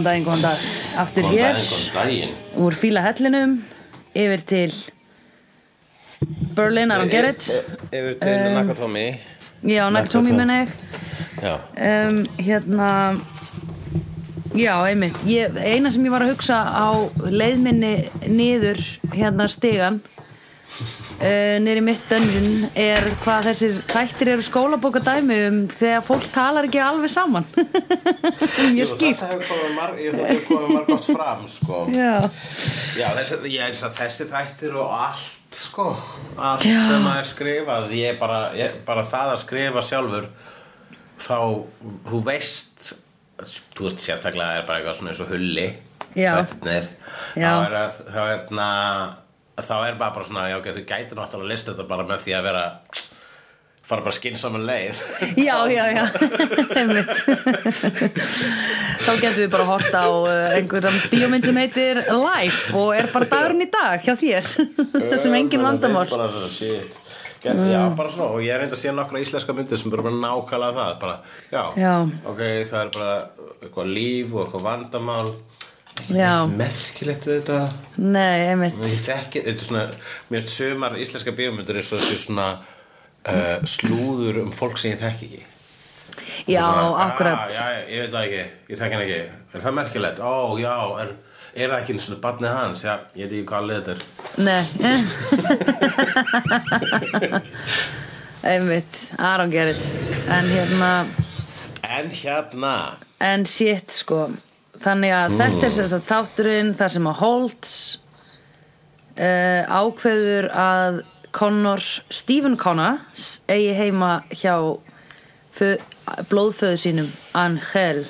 Góðan daginn, góðan dag. Aftur Góðan hér. daginn, góðan daginn. Úr fíla hellinum Yfir til Berlin, I don't get it E- e- Yfir til um, Nakatomi. Já, Nakatomi menna ég. Já, um, Hérna Já, einmitt. Ég, Eina sem ég var að hugsa á leiðminni niður hérna stigan uh, niður í mitt dungeon er hvað þessir þættir eru skólabóka dæmi um þegar fólk talar ekki alveg saman. Mjög skýrt. Þetta hefur komið marg, marg oft fram sko. Já, Já, þessi, ég þessi þættir og allt sko, allt Já. sem að er skrifað ég bara, ég, bara það að skrifa sjálfur þá, þú veist þú veist sérstaklega er bara eitthvað svona eins og hulli þá er að þá er, er bara, svona, já, ok, þú gætir náttúrulega að lista þetta bara með því að vera fara bara skinsaman leið. Já, já, já. Einmitt. Þá getum við bara að horta á uh, einhverjum bíómynd sem heitir Life og er bara dagurinn í dag hjá þér. Sem engin vandamál. bara Get, Já, bara svona, og ég er reynd að sé nokkra íslenska myndir sem eru bara nákvæmlega það bara, já, Já. ok, það er bara eitthvað líf og eitthvað vandamál merkilegt við þetta. Nei, ég þekki, þetta er svona mér finnst sumar íslenska bíómyndir er svo, svo svona uh, slúður um fólk sem ég þekki ekki. Já, Svona, akkurat. "Ah, já, já, ég veit það ekki, ég þekki hann ekki. Er það merkilegt, ó, já, er, er það ekki einu svona barnið hans, já, ég veit ekki hvað alveg þetta er. Nei. Einmitt, I don't get it En hérna en hérna En shit sko Þannig að þetta er sem sagt þátturinn þar sem að Holtz uh, ákveður að Connor, Stephen Connor eigi heima hjá fö, blóðföðu sínum Angel.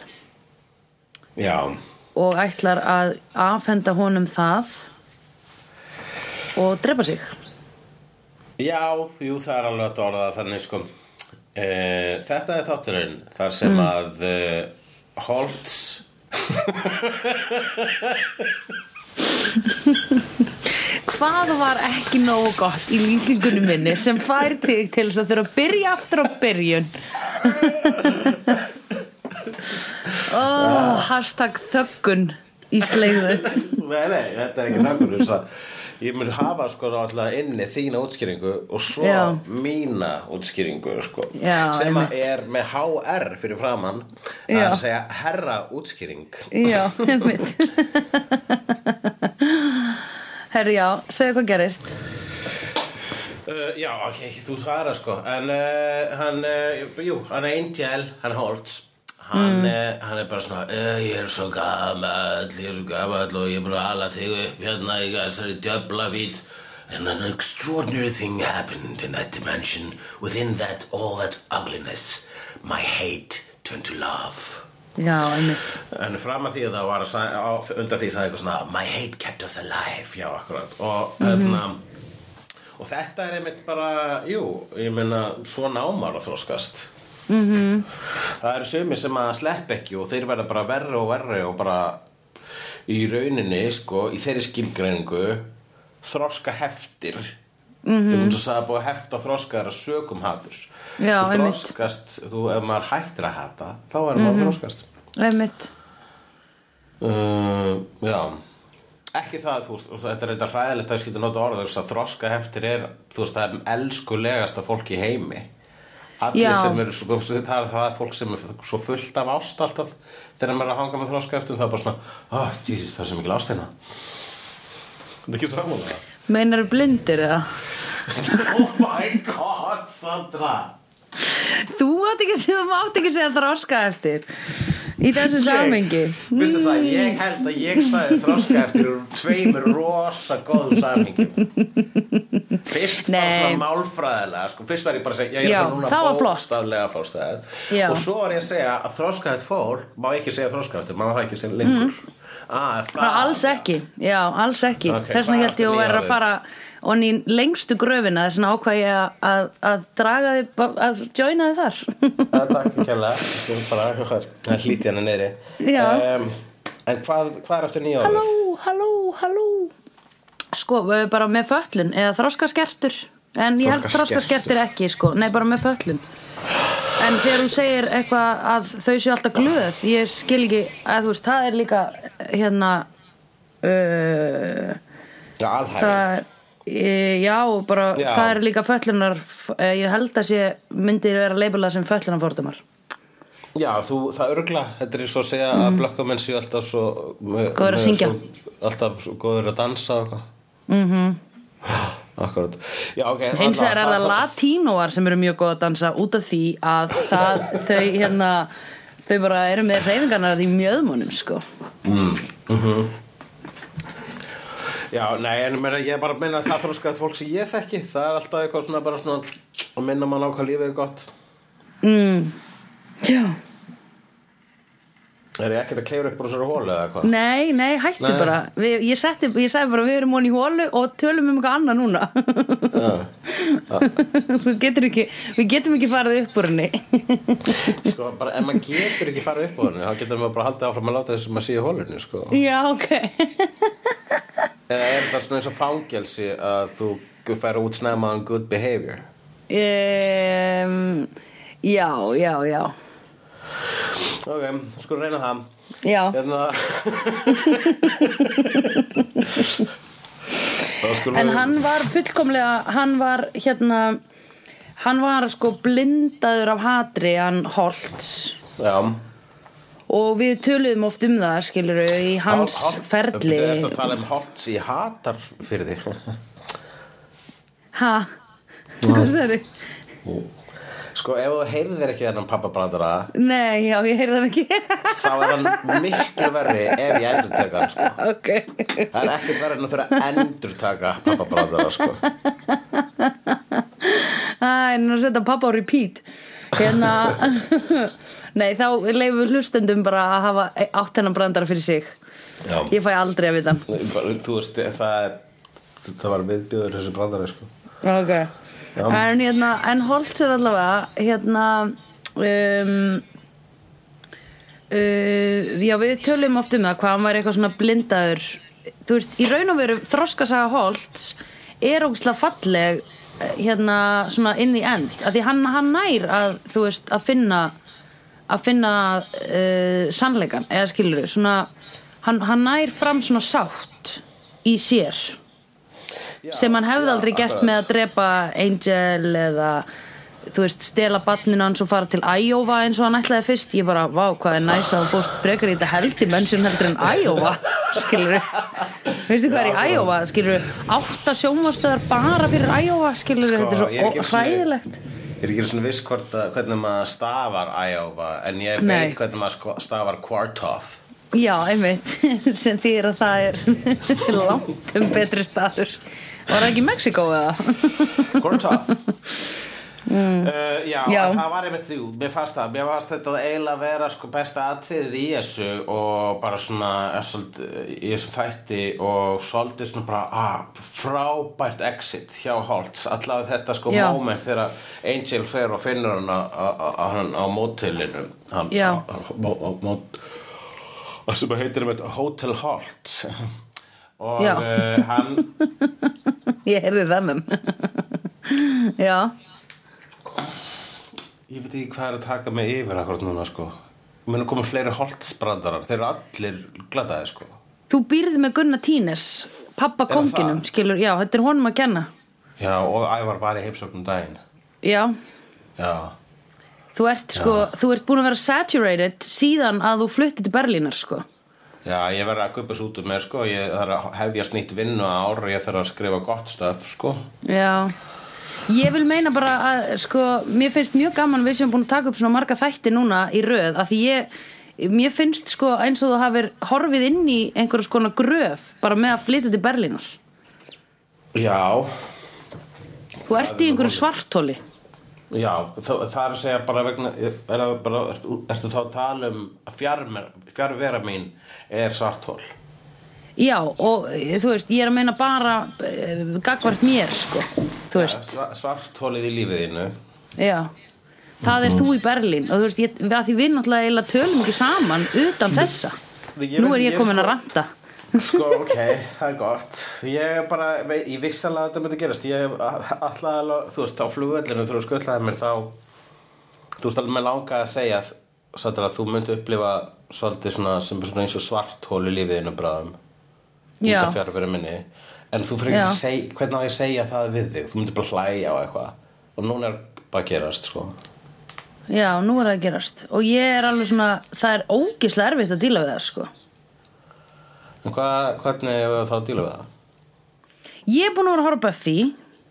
Já, og ætlar að afhenda honum það og drepa sig. Já, jú, það er alveg að orða það þannig sko. E, Þetta er þátturinn þar sem að e, Holtz Hvað var ekki nógu gott í lýsingunum minni sem fær þig til þess að þurfa að byrja aftur á byrjun? Oh, Hashtag þöggun í sleiðu Nei, nei, þetta er ekki þakkur ég mun hafa sko alltaf inni þína útskýringu og svo Já. mína útskýringu sko, Já, sem að er með HR fyrir framann Já. að segja herra útskýring. Já, einmitt. Herru, já, segðu hvað gerist. Uh, já, ok, þú svarar sko En uh, hann, uh, jú, hann er Angel, hann Holtz Hann, mm. hann er bara svona Ég er svo gamall, ég er svo gamall Og ég er bara að ala þig upp hérna Í þessari djöfla vít. And an extraordinary thing happened in that dimension Within that, all that ugliness. My hate turned to love. Já, einmitt. En fram að því að það var að sagði, á, undan því sagði eitthvað svona My hate kept us alive, já, akkurat. Og, mm og þetta er einmitt bara, jú, ég meina svona ámar að þróskast mm -hmm. Það eru sumir sem að slepp ekki og þeir verða bara verri og verri og bara í rauninni, sko, í þeirri skilgreiningu þroska heftir. Mm -hmm. Þú sagði að búið að hefta þroska þeirra sökum haturs. Já, Þú þroskast, þú, ef maður hættir að hata þá er maður þroskast. Einmitt. Uh, já. Ekki það, þú veist, þetta er eitthvað hræðilegt að ég skilja nota orða, veist, að þroska heftir er þú veist, það er elskulegasta fólk í heimi allir sem eru svo, það, það er fólk sem er svo fullt af ást alltaf þegar maður er að hanga með þroska eftir það er bara svona, oh, Jesus, það er sem mikil ást hérna. Þetta er ekki sammála Meinar blindir eða? oh my god, Sandra! Þú átt ekki að segja, ekki þroska eftir Í þessu samhengi. Vistu það, ég held að ég sagði þroska eftir tveimur rosa góðum samhengum Fyrst Nei. svona málfræðilega sko, Fyrst var ég bara að segja, ég er það núna var fórstæð Já. Og svo var ég að segja að þroska eftir fólk Má ekki segja þroska eftir, má það ekki segja lengur. Mm. ah, það, alls ekki, já, alls ekki. Ok, Þess vegna held ég að vera að fara og í lengstu gröfina þess ákvað ég að, að, að draga þig að joina þig þar. Ah, Takk hvað, það er hlítið henni neyri Já. um, En hvað, hvað er eftir nýja Halló, halló, halló. Sko, við erum bara með föllun eða þroskaskertur. En ég held þroskaskertur. ekki, sko. Nei, bara með föllun en þegar þú segir eitthvað að þau séu alltaf glöð ég skil ekki, að þú veist, það er líka hérna uh, það er e, já, bara Já. það er líka föllunar eh, ég held að sé myndir vera leifilað sem föllunarfordumar Já, þú, það örgla, þetta er svo að segja að blökkumenn séu alltaf svo Mm. Góðir að syngja. svo, Alltaf svo góður að dansa mm -hmm. Akkurat Já, ok Mhm. hins er það latínóar sem eru mjög góð að dansa út af því að það, þau hérna þau bara eru með reyfingarnar í mjöðmunum sko Já, nei, en meira, ég er bara að minna að það þróska fólk sem ég þekki. Það er alltaf eitthvað svona bara svona að minna mann á hvað lífið er gott. Já. Er ég ekkert að kleifra upp bara svona hólu eða hvað? Nei, nei, hættu Nei. bara. Við, ég, setti, ég sagði bara við erum honi í hólu og tölum um eitthvað annað núna. Þú getur ekki, við getum ekki farið upp úr henni. Sko, bara, ef maður getur ekki farið upp á henni þá getur maður bara haldið áfram að láta þessum að sé í hólunni, sko. Já, ok Eða er þetta svona eins og fangelsi að þú færi út snemma on good behavior? Um, Já, já, já. Ok, skulum reyna það. Já, Hérna. En hann var fullkomlega hann var hérna hann var sko blindaður af hatri hann Holtz. Já og við töluðum oft um það skilur í hans Hol- ferli. Þetta er að tala um Holtz í hatar fyrir því Ha? Hvað sagði? Sko, ef þú heyrðir ekki þennan pappabrandara Nei, já, ég heyrði það ekki. Þá er hann miklu verri ef ég endur teka hann, sko. Ok. Það er ekkert verið en að þurfa að endur taka pappabrandara, sko. Æ, nú setja pappa á repeat. Hérna Nei, þá leifum við hlustendum bara að hafa átt hennan brandara fyrir sig. Já. Ég fæ aldrei að vita. Bara, Þú veist, það er það var viðbjöður þessi brandari, sko. Ok. Já. En hérna, en Holtz er allavega hérna um, uh, Já, við tölum oft um það hvað hann var eitthvað svona blindaður. Þú veist, í raun og veru þroskasaga Holtz er ógæslega falleg eh, hérna svona inn í end. Af því hann, hann nær að, þú veist, að finna að finna uh, sannleikan, eða skilur svona, hann, hann nær fram svona sátt í sér Já, sem hann hefði já, aldrei gert akkurat. með að drepa Angel eða þú veist, stela barninu hans og fara til Iowa eins og hann ætlaði fyrst. Ég bara, vá, hvað er næs að búst frekar í þetta heldi mennsum heldur en Iowa skilur veistu hvað er í Iowa, skilur átta sjónvastöðar bara fyrir Iowa skilur Sko, þetta er svo svona- hræðilegt Ég er ekki svona viss hvort að, hvernig maður stafar Iowa en ég Nei. veit hvernig maður sko- stafar Quartoth já, einmitt, sem þýr að það er langt um betri staður var það ekki Mexiko eða? Quartoth Uh, já, Já. það var einmitt jú, mér fannst það, mér fannst þetta eiginlega að vera sko besta atriðið í þessu og bara svona svolítið, í þessum þætti og svolítið svona bara ah, frábært exit hjá Holtz. Allavega þetta sko Já. moment þegar Angel fer og finnur hann á, móttilinu hann, á, mót og sem heitir um Hotel Holtz. Og uh, hann ég heyrði þennan. Já Ég veit ekki hvað er að taka mig yfir akkurat núna sko. Mér er komið fleiri holtsbrandarar. Þeir eru allir gladaði sko. Þú býrð með Gunnar Tínes, pappa konginum, skilur, já, þetta er honum að kenna. Já, og Ævar var í heimsóknum daginn. Já, Já, þú ert sko, þú ert búin að vera saturated síðan að þú fluttir til Berlínar, sko. já ég verð að guppast út um mér sko. Ég þarf að hefja snýtt vinnu ár og ég þarf að skrifa gott stöf sko. Já, ég vil meina bara að, sko, mér finnst mjög gaman við sem búin að taka upp svona marga þætti núna í röð, af því ég, mér finnst sko eins og þú hafir horfið inn í einhverjum skona gröf bara með að flytja til Berlínar. Já, Þú ert í einhverju svartóli. já, það, það er að segja bara vegna er það bara, ertu, þá að tala um að fjarvera mín er svarthól Já, og eh, þú veist, ég er að meina bara uh, gagvart mér, sko. Sva- Svarthólið í lífiðinu Já, það er þú í Berlín og þú veist, ég, að því við náttúrulega tölum ekki saman utan þessa. Nú er ég komin sko- að ranta. Sko, ok, það er gott. Ég er bara, ég vissi alveg að þetta myndi gerast. Ég hef alltaf, þú veist, á flugvellinu Þú veist, skuttlaði mér þá þú veist alveg með langa að segja svolítið að þú myndi upplifa svolítið svona sem er svona eins og svart í lífiðinu bráðum út af fjárfyrir minni. En þú fyrir ekki að segja hvernig á ég að segja það við þig? Þú myndir bara hlæja á eitthvað. Og núna er bara að gerast sko. Já, nú er það að gerast. Og ég er alveg svona, það er ógislega erfitt að díla við það sko. En hvað, hvernig er það að díla við það? Ég er búin að horfa Buffy.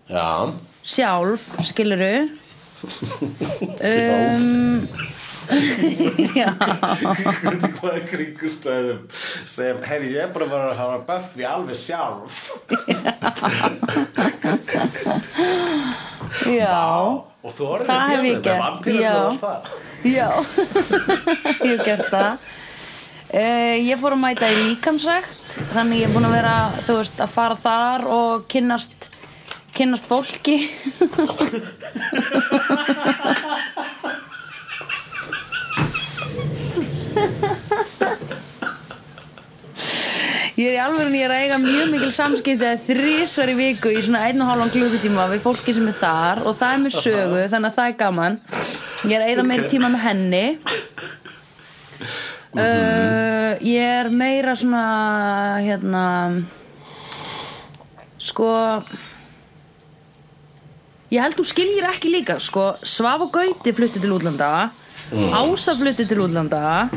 Já, sjálf, skiluru um, Hvernig hvað er kringustæðum sem, heyri, ég er bara vera að hafa Buffy alveg sjálf. Já. Og þú orðið Það hef ég með gert, vampírur já. og það. Já, ég hef gert það. Uh, Ég fór að mæta í líkamsrækt Þannig ég er búin að vera, þú veist, að fara þar og kynnast kynnast fólki Ég er í alveg ég er að eiga mjög mikil samskipti þrísvar í viku í svona einn og hálfan klukkutíma við fólki sem er þar og það er með sögu þannig að það er gaman. Ég er að eiga meiri tíma með henni. Uh, ég er meira svona hérna sko ég held þú skiljir ekki líka sko Svaf og Gauti flutti til útlanda Ása flutti til útlanda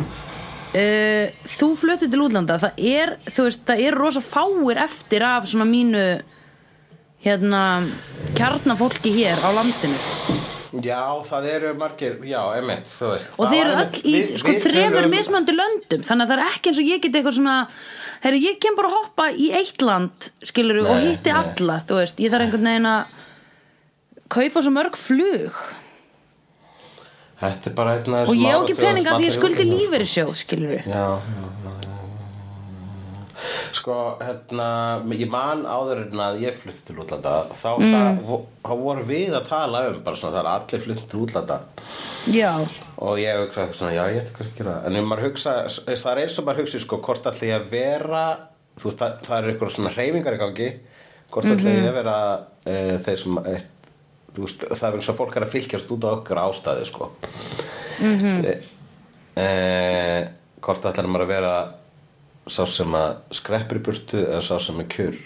uh, þú flutti til útlanda það er, þú veist, það er rosa fáir eftir af svona mínu hérna kjarnafólki hér á landinu. Já, það eru margir, já, emitt, og þeir eru öll í við- sko tölum- mismöndi löndum þannig að það er ekki eins og ég get eitthvað svona herru, ég kem bara að hoppa í eitt land skilur og hitti alla þú veist, ég þarf einhvern veginn að kaupa svo mörg flug Þetta er bara einn af og ég á ekki peninga því ég skuldi útlendingar, lífeyri sjóð skilur sko. Já, já, já, já Sko, hérna, ég man áður en að ég flutti til útlanda þá, mm. voru við að tala um bara svona, það er allir flutti til útlanda já, og ég hugsa eitthvað svona, já, ég ætti kannski að gera en maður hugsa, það er eins og maður hugsi sko, hvort ætli ég að vera þú veist, það, það eru eitthvað svona hreyfingar í gangi hvort ætli Mhm. ég að vera e, þeir sem e, þú veist, það er eins og fólk er að fylgjast út á okkar ástæði sko. Mm. -hmm. e, hvort ætli maður að vera sá sem að skreppur í burtu eða sá sem er kjur?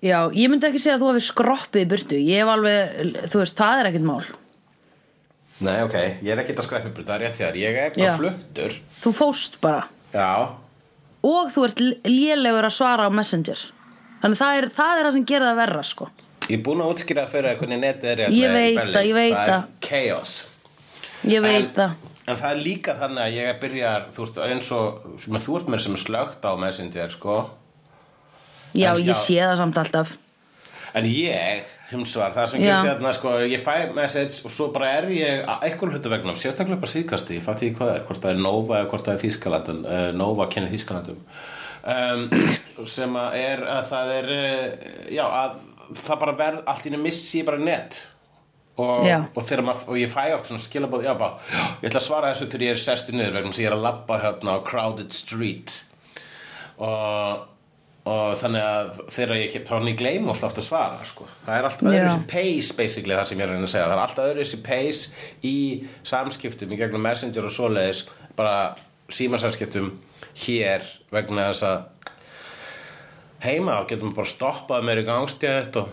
Já, ég myndi ekki segja að þú hafi skroppið í burtu. Ég hef alveg, þú veist, það er ekkert mál. Nei, ok, ég er ekkert að skreppa í burtu, það er rétt þér. Ég er bara Já. fluttur. Þú fóst bara. Já, og þú ert lélegur að svara á messenger. Þannig það er það, er það sem gerir það verra sko Ég er búin að útskýra fyrir þér hvernig netið er Ég veit það, ég veit Það er það. chaos. Ég veit það. En það er líka þannig að ég er byrjar Þú veist, eins og sem þú ert mér sem er slögt á Messenger, sko. Já, En ég já. sé það samt alltaf. En ég, hins var, það sem gerst hérna, sko Ég fæ message og svo bara er ég að einhver hlutu vegnum, sérstaklega bara síðkasti Ég fatt ekki hvað það er, hvort það er Nova eða hvort það er Þískalandum uh, Nova kennir Þískalandum um, sem að er að það er uh, já, að það bara verð allt í einu missi ég bara net og, og, og ég fæ oft svona skilabóð já, bara, ég ætla að svara þessu þegar ég er sestu niður vegna að ég er að labba hérna á crowded street og, og þannig að þegar ég kem þá hann ég gleyma alltaf oft að svara sko. það er allt Já. öðruvísi pace basically það sem ég er að reyna að segja það er allt öðruvísi pace í samskiptum í gegnum messenger og svoleiðis bara símasamskiptum hér vegna þess að heima og getum bara stoppað meir í gangstétt og,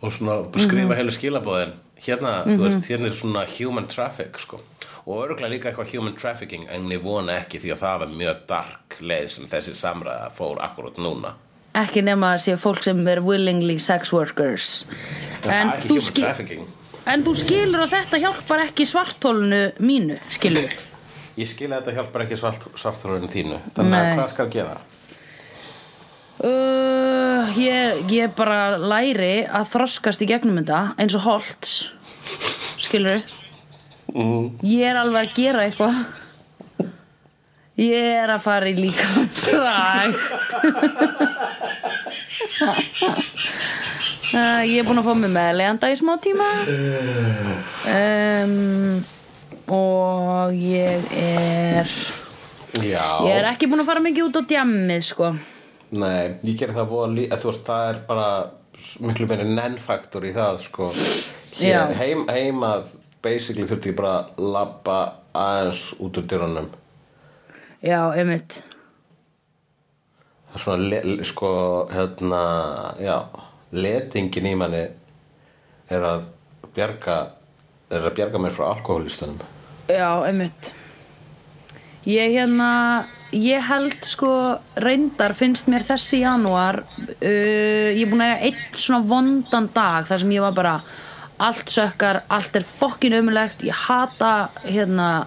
og svona skrifa heilu skilabóðin hérna, þú veist, hérna er svona human traffic sko. og örgulega líka eitthvað human trafficking en ég vona ekki því að það var mjög dark leið sem þessi samræða fór akkurat núna. Ekki nema að sé fólk sem er willingly sex workers. En það en er ekki human trafficking. En þú skilur að þetta hjálpar ekki svartólunu mínu skilur? Ég skil að þetta hjálpar ekki svart, svarturinn þínu. Þannig að hvað skal gera? Uh, ég, ég bara læri að þroskast í gegnum þetta eins og Holtz. Skilur Mm. ég er alveg að gera eitthvað. Ég er að fara í líkamsræk uh, ég er búin að fá mig meðleganda í smá tíma. Um, og ég er Já, ég er ekki búin að fara mikið út á djammið sko nei, ég ger það voða lí- að þú veist, það er bara miklu meiri nennfaktor í það sko. Hér, heim, heima basically þurfti ég bara að labba aðeins út úr dyrunum. Já, einmitt. Það er svona sko hérna já, letingin í manni er að bjarga er að bjarga mér frá alkohólistunum Já, einmitt Ég hérna ég held sko reyndar finnst mér þessi janúar uh, ég er búin að eiga einn svona vondan dag þar sem ég var bara allt sökkar, allt er fokkin umlegt ég hata hérna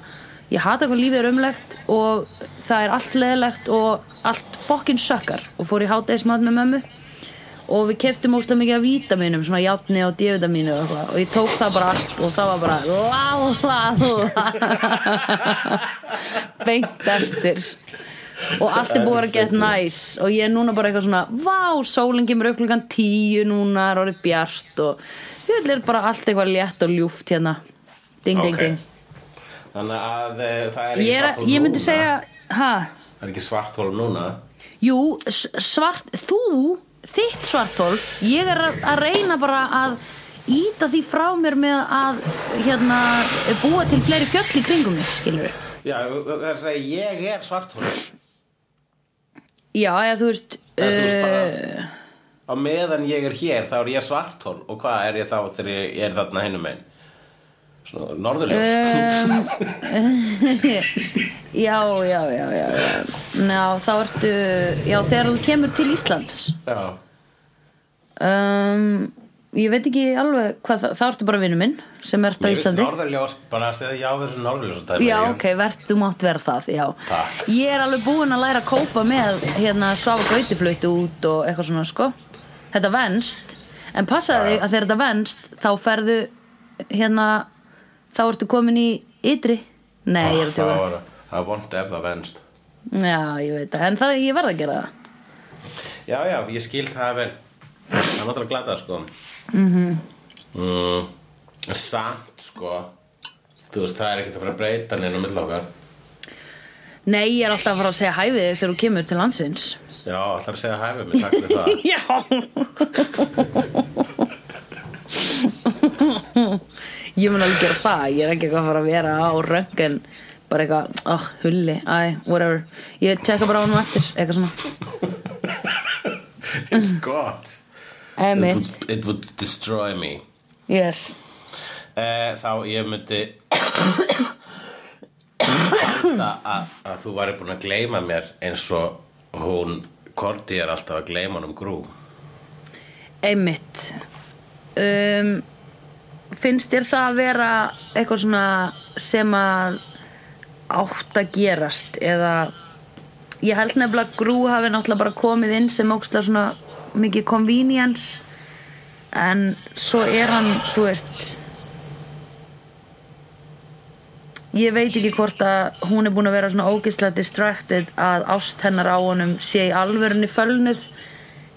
ég hata hvað lífið er umlegt og það er allt leðilegt og allt fokkin sökkar. Og fór í hátegismat með mömmu og við keftum óslega mikið af vítaminum svona játni og D-vitamínu og, og ég tók það bara allt og það var bara la la la. Beint eftir. Og allt er búið að geta næs. Og ég er núna bara eitthvað svona vá, sólinn kemur upp klukkan tíu núna er orðið bjart og þetta er bara allt eitthvað létt og ljúft hérna. Ding, ding, Ok. ding. Þannig að e, það er ekki ég, er, svarthól ég myndi núna. segja ha, það er ekki svarthól núna? Jú, svart þú, þitt svartól ég er að, að reyna bara að íta því frá mér með að hérna, búa til fleiri fjöll í kringum mig, skilur við já, það er að segja ég er svarthól já, eða þú veist Eða þú veist bara á meðan ég er hér þá er ég svarthól og hvað er ég þá þegar ég er þarna hinum einn norðurljós. Já, já, já, já, já. Ná, þá ertu já, þegar þú kemur til Íslands. Já, um, ég veit ekki alveg hvað það, þá ertu bara vinnu minn sem ert á Mér finnst Íslandi norðurljós bara að segja já við þessu norðurljós Já, ok, verð, þú mátt vera það, já. Takk. Ég er alveg búin að læra að kópa með hérna svafa gautiflöyti út og eitthvað svona, sko. Þetta venst. En passaði að þegar þetta venst þá ferðu hérna þá ertu komin í ytri. Nei, ég er að það tjóka það er vond ef það venst. Já, ég veit það, en það, ég verð að gera það. Já já, ég skil það vel. Það er náttúrulega glada sko. Mm -hmm. samt sko þú veist það er ekkert að fara að breyta neina mill okkar. Nei, ég er alltaf að fara að segja hæfið þig þegar þú kemur til landsins. Já, ætlar að segja hæfið mig, takk fyrir það. Já Ég mun alveg gera það Ég er ekki eitthvað að fara að vera á röngin bara eitthvað, oh, hulli, æ, whatever. Ég tjekka bara á hann eftir eitthvað svona. It's gott. It would, it would destroy me. Yes. Eh, þá ég myndi að, að þú væri búin að gleyma mér eins og hún Korti er alltaf að gleyma hann um grú. Einmitt. Um, Finnst þér það að vera eitthvað svona sem að átt að gerast? Eða ég held nefnilega grú hafi náttúrulega bara komið inn sem ókslega svona mikið convenience en svo er hann, þú veist ég veit ekki hvort að hún er búin að vera svona ógeðslega distracted að ást hennar á honum sé í alvörunni fölnuð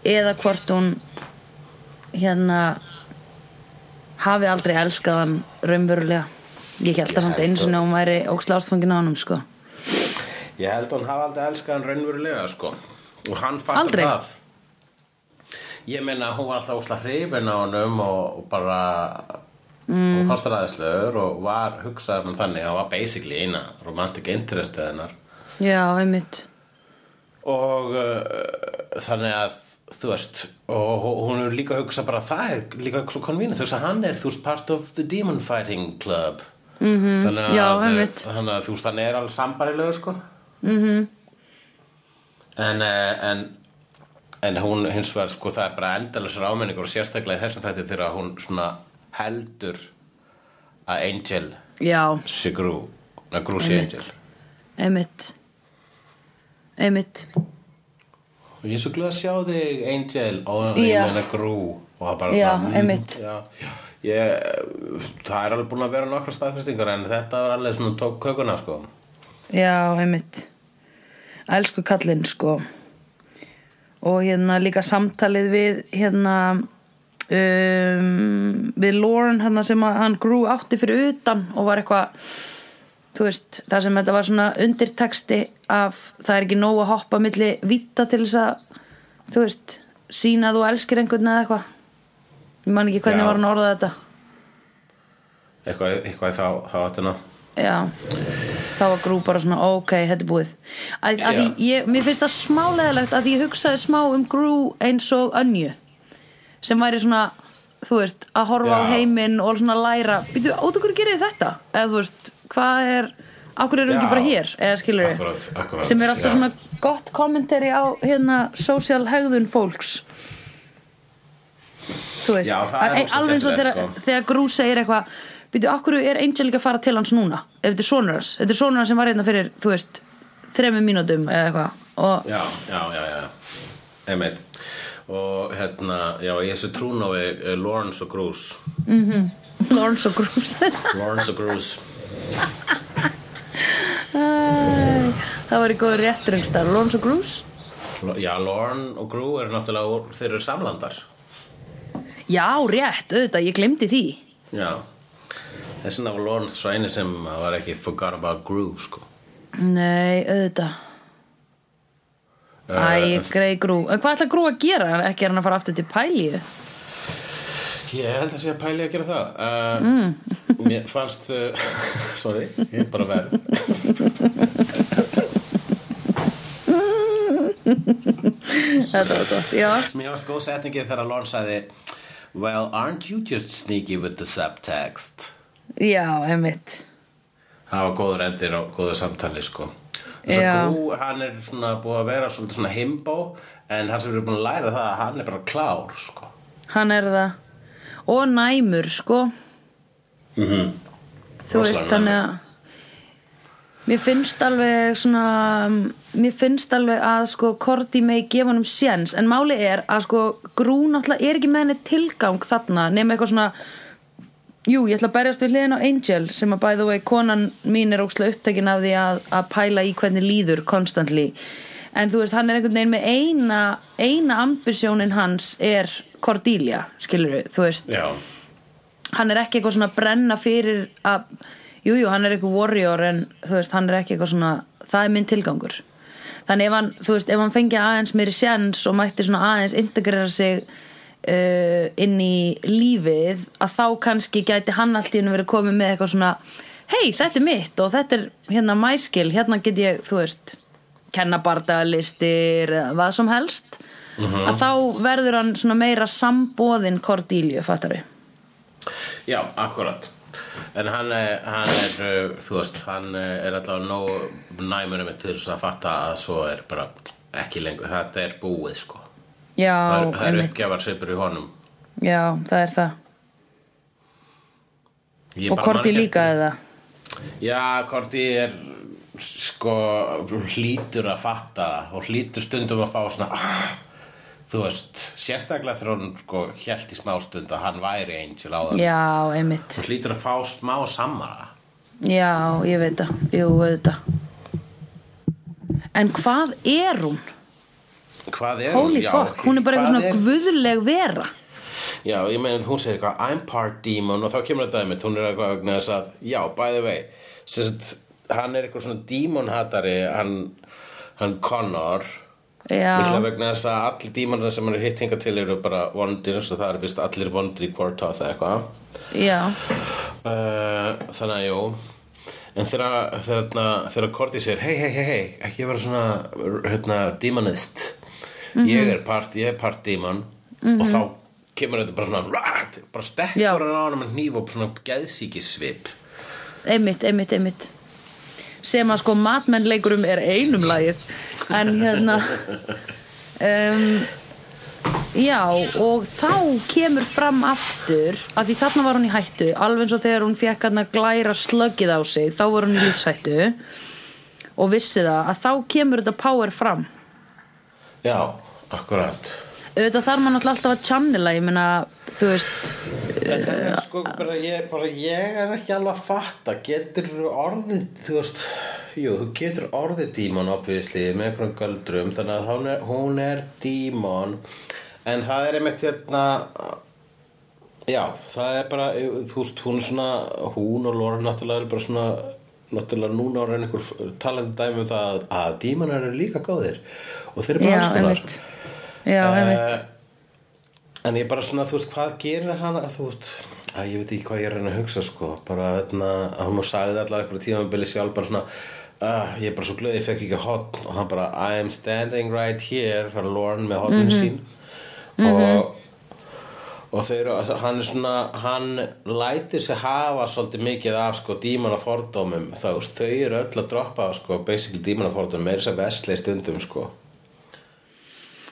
eða hvort hún hérna hafi aldrei elskað hann raunverulega. Ég held að samt einu sinni að hún væri ógeðslega ástfangin á honum sko. Ég held hún hafa aldrei elskað hann raunverulega sko. Og hann fattar Aldrei? það. Ég meina hún var alltaf ósla hrifin á honum og, og bara mm. og fannst það aðeinslegur og var hugsað um þannig. Að hann var basically eina romantic interest eða hennar. Já, einmitt. Og uh, þannig að þú veist og hún er líka að hugsa bara það er líka svo konvínið þú veist að hann er þú veist part of the demon fighting club mm -hmm. þannig, að, Já, þannig að þú veist hann er alveg sambarilegur sko mm -hmm. en, uh, en en hún hins vegar sko það er bara endalansar ámenningur og sérstaklega í þessum þetta þegar hún svona heldur að Angel sé grú að grú sé Einmitt. Angel einmitt einmitt Og ég er svo glöð að sjá þig, Angel, og ég meina grú og það bara Já, já, já, ég, það er alveg búin að vera nokkra staðfestingar en þetta var alveg svona tók kökuna, sko. Já, einmitt. Elsku kallinn sko. Og hérna líka samtalið við hérna um, við Lauren hérna sem hann grú átti fyrir utan og var eitthvað þú veist, það sem þetta var svona undirteksti af það er ekki nóg að hoppa milli vita til þess að þú veist, sína að þú elskir einhvern eða eitthvað ég man ekki hvernig Já. var hann að orða þetta eitthvað, eitthvað þá, þá áttina Já, þá var grú bara svona ok, þetta er búið að, að ég, Mér finnst það smáleðilegt að ég hugsaði smá um grú eins og önju sem væri svona, þú veist að horfa á Já. heiminn og svona læra Býtu, okkur gerir þetta? Eða þú veist, hvað er Akkur eru ekki bara hér, eða skilur Akkúrat, akkúrat, sem er alltaf já. svona gott kommentari á hérna social hegðun fólks. Þú veist Já, alveg eins og þegar, sko. þegar Grú segir eitthvað býtu, okkur er Angel ekki að fara til hans núna? Ef þetta er sonur hans, þetta er sonur hans sem var hérna fyrir þú veist, þremur mínútum eða eitthvað. Og Já, já, já, já. Einmitt. Og hérna, já, í þessu trúnófi uh, Lawrence og Bruce Lawrence og Grús Lawrence og Bruce það var í góður réttröngstar Lawrence og Grús Já, Lorne og Gru eru náttúrulega úr, þeir eru samlandar. Já, rétt, auðvitað, ég glemdi því. Já. Þess vegna var Lorne svo eini sem var ekki forgot about Gru, sko. Nei, auðvitað. Æ, Eh, grei Grú En hvað ætla Grú að gera? Ekki er hann að fara aftur til Pælíu? Ég held að sé að pæli að gera það. Uh, mm. Mér fannst uh, Sorry, ég er bara verð. Þetta var gott, já. Mér fannst góð setningi þegar Lorne sagði Well, aren't you just sneaky with the subtext? Já, einmitt. Það var góður endir og góður samtali sko. Þess að Gru, hann er svona búið að vera svolítið svona himbo En hann sem erum búin að læra það að hann er bara klár sko. Hann er það Og næmur, sko. Mm -hmm. Þú veist, þannig að Mér finnst alveg svona Mér finnst alveg að sko Korti megi gefa hann um séns. En máli er að sko Grú náttúrulega er ekki með henni tilgang þarna Nefn eitthvað svona Jú, ég ætla að berjast við hliðin á Angel sem að by the way konan mín er ókslega upptekin af því að, að pæla í hvernig líður constantly. En þú veist, hann er einhvern veginn með eina eina ambisjónin hans er Cordelia, skilur við, þú veist. Já, hann er ekki eitthvað svona brenna fyrir að, jújú, jú, hann er eitthvað warrior en þú veist, hann er ekki eitthvað svona það er minn tilgangur. Þannig ef hann, þú veist, ef hann fengi aðeins meiri sjens og mætti svona aðeins integrera sig uh, inn í lífið að þá kannski gæti hann allt í hennu verið komið með eitthvað svona hei, þetta er mitt og þetta er hérna mæskil, hérna get ég, þú veist kenna bardagalistir eða hvað sem helst að þá verður hann svona meira sambóðin Cordelia, fattar við? Já, akkurat. En hann er, hann er uh, þú veist, hann er allavega nóg næmur um til þess að fatta að svo er bara ekki lengur, þetta er búið sko. Já, Það það er einmitt. uppgjafar svipur í honum. Já, það er það. Ég Og Korti líka eftir- eða? Já, Korti er sko hlýtur að fatta og hlýtur stundum að fá svona ah, þú veist, sérstaklega þegar hún sko hélt í smá stund að hann væri Angel á það Já, einmitt. Hún hlýtur að fá smá samara Já, ég veit það, jú, auðvitað. En hvað er hún? Hvað er Holy hún? Já, fuck, hún er bara hvað eitthvað svona guðleg vera. Já, ég meina hún segir eitthvað I'm part demon og þá kemur þetta einmitt hún er eitthvað þess að, já, by the way sérst, hann er eitthvað svona demon hatari hann, hann Connor Mikla vegna þess að allir dímanar sem hann er hitt hingað til eru bara vondir eins og það er vist allir vondir í Quartoth eða eitthvað. Já, uh, Þannig að jú. En þegar, Cordy segir hei, hei, hei, hei, ekki vera svona hérna, demonist ég er part, ég er part demon og þá kemur þetta bara svona rat, bara stekkur Já. hann á hann með hníf og svona geðsíkisvip einmitt, einmitt, einmitt sem að sko matmennleikurum er einum lagið. En hérna um, já og þá kemur fram aftur að því þarna var hún í hættu alveg eins og þegar hún fekk að glæra slöggið á sig þá var hún í lífshættu og vissi það að þá kemur þetta power fram. Já, akkurat. Auðvitað þarf náttúrulega alltaf að channela ég meina, þú veist En það er sko bara ég, bara ég er ekki alveg að fatta. Getur orðið, þú veist jú, þú getur orðið dímon obviously með einhverjum göldrum þannig að hún er, hún er dímon. En það er einmitt hérna já, það er bara þú veist, hún er svona hún og Lóra náttúrulega er bara svona náttúrulega núna ára einhver talandi dæmi um það að, dímonar eru líka góðir og þeir eru bara alls konar. einmitt. Já, einmitt. Eh, En ég bara svona, þú veist, hvað gerir hana, þú veist, að ég veit ekki hvað ég er að reyna að hugsa sko. Bara þarna að hún sagði allavega einhverju tímabili sjálf bara svona uh, ég er bara svo glöð ég fekk ekki hotn og hann bara I am standing right here hann Lorne með hotnin sín. Og og þau eru, hann er svona hann lætir sig hafa svolítið mikið af sko dímana fordómum. Þá þau eru öll að droppa sko basically dímana fordómum meira sem vestlei stundum sko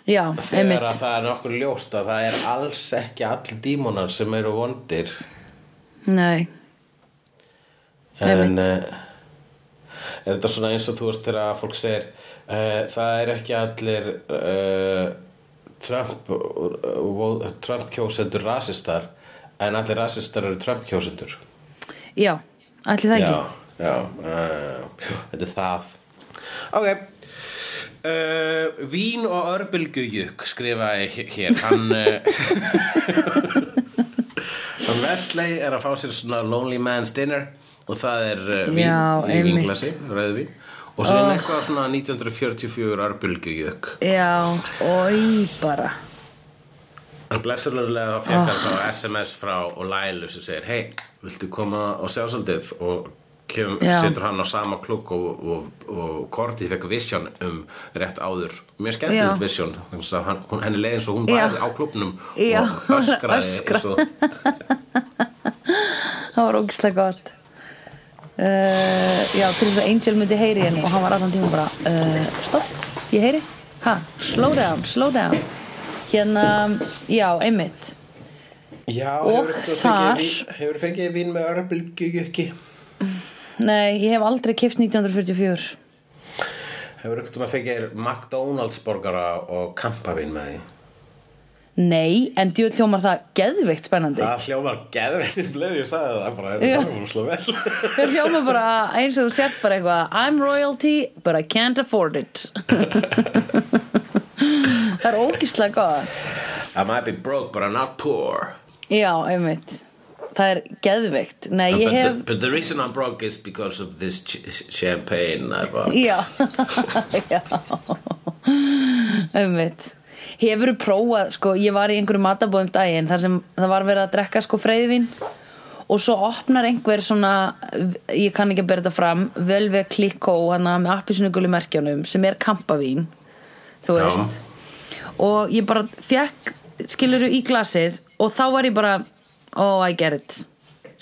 já, þegar einmitt. að það er nokkur ljóst að það er alls ekki allir dímonar sem eru vondir. Nei, en uh, er þetta svona eins og þú veist þegar fólk segir uh, það er ekki allir uh, Trump Trump kjósendur rasistar en allir rasistar eru Trump kjósendur. Já, ætli það ekki. Já, já þetta er það. Ok uh, Vín og örbylgujukk skrifaði hér. Hann uh, hann Vestley er að fá sér svona Lonely Man's Dinner og það er uh, vín Já, í vinglasi, rauðvín og svo er eitthvað svona 1944 örbylgujukk já, oi bara. En blessurlega þá fekk hann þá SMS frá og Lælu sem segir Hei, viltu koma og sjá svolítið? Og kem, setur hann á sama klukk og, og, og Korti fekk vision um rétt áður. Mjög skemmtilegt hún, henni leið eins og hún var á klubnum Já, og öskraði öskra. eins og það var ógislega gott. Uh, já, til þess að Angel myndi heyri henni og hann var allan tíma bara uh, stopp, ég heyri. Ha, slow down, slow down. Hérna, já, einmitt. Já, Og hefur þar- fengið hefur fengið vín með örbylgjujukki nei, ég hef aldrei kipt 1944 Hefur ekkert um að fengið McDonalds borgara og kampavín með því? Nei, en djúð hljómar það geðveikt spennandi. Það hljómar geðveitir bleið, ég sagði það bara, það slá vel. Þau hljómar bara eins og þú sért bara eitthvað I'm royalty, but I can't afford it. Það er ógislega góða I might be broke but I'm not poor. Já, einmitt það er geðveikt. Nei, but, ég hef the, but the reason I'm broke is because of this ch champagne I bought. Já, já. Umvitt Hefurðu prófað, sko, ég var í einhverju matabóðum daginn þar sem það var verið að drekka sko freyðvín og svo opnar einhver svona ég kann ekki að bera þetta fram Völve Klikó, hana með appisnugulu merkjánum sem er kampavín þú Já. veist. Og ég bara fekk skiluru í glasið og þá var ég bara oh I get it.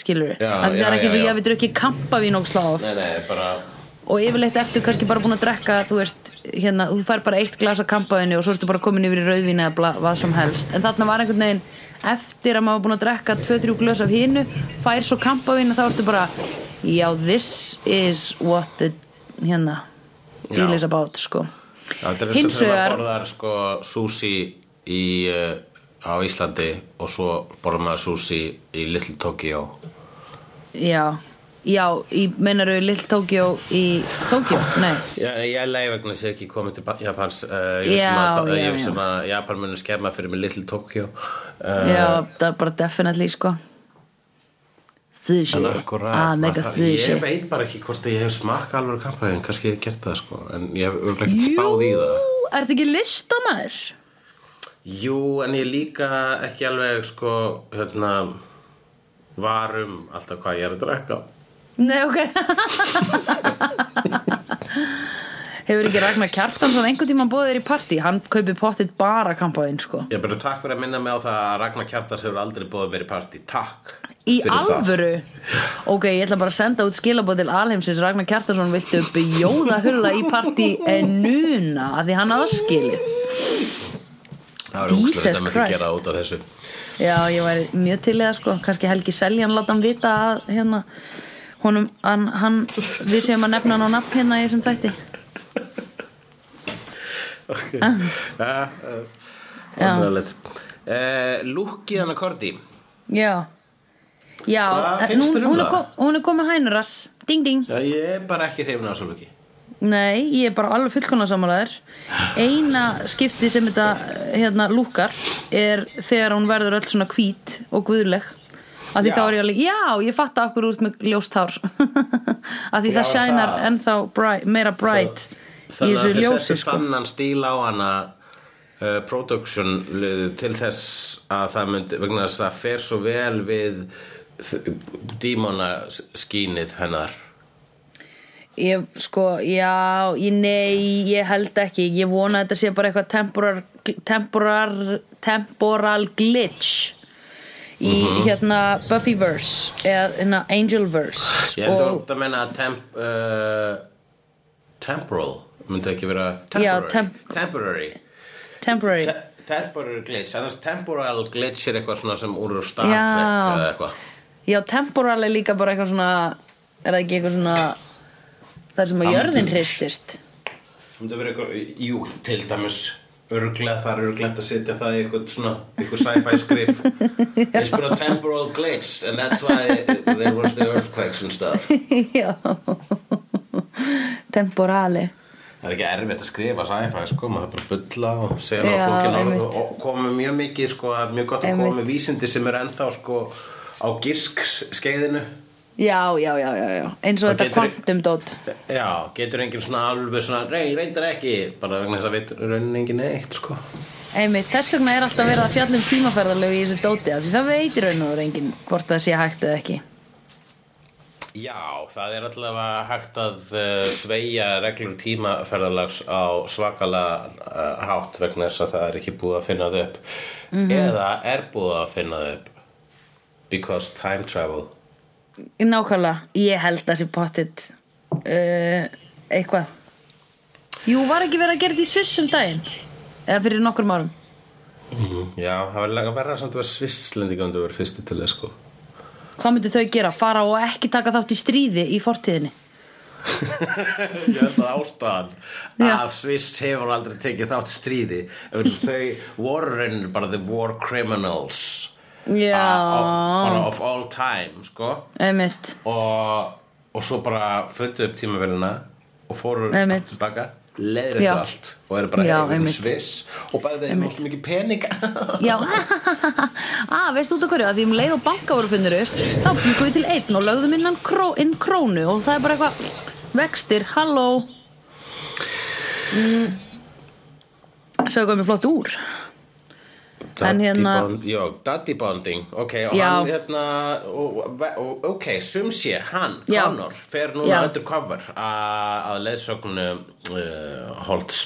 Skiluru, Já, það er ekki eins og ég hafi drukkið kampavín og sláf Nei, nei, bara og yfirleitt ertu kannski bara búin að drekka þú veist, hérna, þú fær bara eitt glas af kampaðinu og svo ertu bara komin yfir í rauðvín eða bla, hvað sem helst, en þarna var einhvern veginn eftir að maður búin að drekka 2-3 glas af hinu, fær svo kampaðinu þá ertu bara, já, this is what the, hérna deal is about, sko. Er hins vegar borðar sko sushi í, uh, á Íslandi og svo borðar maður sushi í Little Tokyo. Já, já, í, meinaru Lill Tokyo í Tokyo, nei. Já, ég leið vegna þess að ég ekki komið til Japans uh, ég sem að, að Japan muni skemma fyrir mig Little Tokyo uh, já, það er bara definitely, sko. Sushi, akkurat, ah, sushi. ég veit bara ekki hvort ég hef smakka alveg kampaðin, kannski ég hef gert það sko en ég hef örugglega ekkert spáð í það. ertu ekki listamæður? Jú, en ég líka ekki alveg sko, hérna varum alltaf hvað ég er að drekka. Nei, ok. Hefur ekki Ragnar Kjartansson einhvern tímann bóðið þér í partí? Hann kaupi pottit bara kampaðinn sko. Ég bara takk fyrir að minna mig á það að Ragnar Kjartas hefur aldrei bóðið mér í partí. Takk Í fyrir það. alvöru? Ok, ég ætla bara að senda út skilabóð til alheimsins. Ragnar Kjartansson viltu bjóða hulla í partí en núna? Af því hann hafa skilið Það er Jesus þetta myndi Christ. gera út af þessu. Já, ég væri mjög til það sko. Kannski Helgi Seljan láta hann vita að hérna honum, hann, hann við séum að nefna hann á nafn hérna í þessum þætti. Ok. Ja, uh, Vandræðalegt. Uh, Lúki hann að Korti Já. Já, Hvað eh, um hún, er kom, hún er komið hænurass Ding ding. Já, ég er bara ekki hrifin á svo lúki Nei, ég er bara alveg fullkona samanlegaður Eina skiptið sem þetta hérna lúkar er þegar hún verður öll svona hvít og guðleg að því Já. þá er ég alveg, já, ég fatta okkur út með ljóst hár að því Já, það sænar ennþá bright, meira bright í Þannig þessu að þið ljósi settu sko. þannan stíl á hana uh, production liðið til þess að það myndi vegna þess að það fer svo vel við dímona skínið hennar Ég, sko, já, ég, nei, ég held ekki. Ég vona að þetta sé bara eitthvað temporar, temporar, temporal glitch í hérna Buffyverse eða hérna Angelverse. Ég held og, að menna að temp, uh, temporal. Myndi ekki vera Já, temporary. temp- temporary. Temporary. Te temporary glitch. Annars temporal glitch er eitthvað svona sem úr Star Já. Trek eða eitthvað. Já, temporal er líka bara eitthvað svona er það ekki eitthvað svona þar sem að jörðin hristist. Eitthvað, jú, til dæmis örglega, það er örglega að setja það í eitthvað svona, eitthvað sci-fi skrif. It's been a temporal glitch and that's why there was the earthquakes and stuff. Já. Temporali Það er ekki erfitt að skrifa sci-fi, sko, maður bara bulla og segja einmitt. orð og koma með mjög mikið, sko, er mjög gott að með vísindi sem er ennþá, sko, á gisk skeiðinu Já, já, já, já, já. Eins og þetta getur- kvantum dót Já, getur enginn svona alveg svona, rey, reyndar ekki, bara vegna þess að veit raunin enginn neitt, sko. Einmitt, þess vegna er alltaf verið að fjalla um tímaferðarlegu í þessu dóti því það veitir raun og veru enginn hvort það sé hægt eða ekki. Já, það er allavega hægt að uh, sveigja reglur tímaferðalags á svakalega uh, hátt vegna þess að það er ekki búið að finna það upp. Eða er búið að finna það upp because time travel Nákvæmlega, ég held að sé pottit uh, eitthvað. Jú, var ekki verið að gera þetta í Sviss um daginn? Eða fyrir nokkrum árum? Mm, Já, það var lega samt að um það verið fyrstu til þess sko. Hvað myndu þau gera? Fara og ekki taka þátt í stríði í fortíðinni? Ég held að ástæðan Já. að Sviss hefur aldrei tekið þátt í stríði þau voru reynir bara the war criminals bara of all time, sko. Og, og svo bara fundu upp tímavélina og fóru aftur tilbaka leiðir Já. þetta allt og eru bara hefur einmitt. sviss. Og bæði þeim mjög mikið pening Já, ah, veistu út af hverju? Að því um leið og banka voru finnur upp þá byggum við til einn og lögðum inn, hann kró, inn krónu og það er bara eitthvað vextir, halló. Mm. Hvað mér flott úr Daddy hérna- bond, já, daddy bonding. Ok, og Já. hann hérna og, og, ok, sum sé, hann Já. Connor, fer núna undercover að, að leiðsögnum uh, Holtz.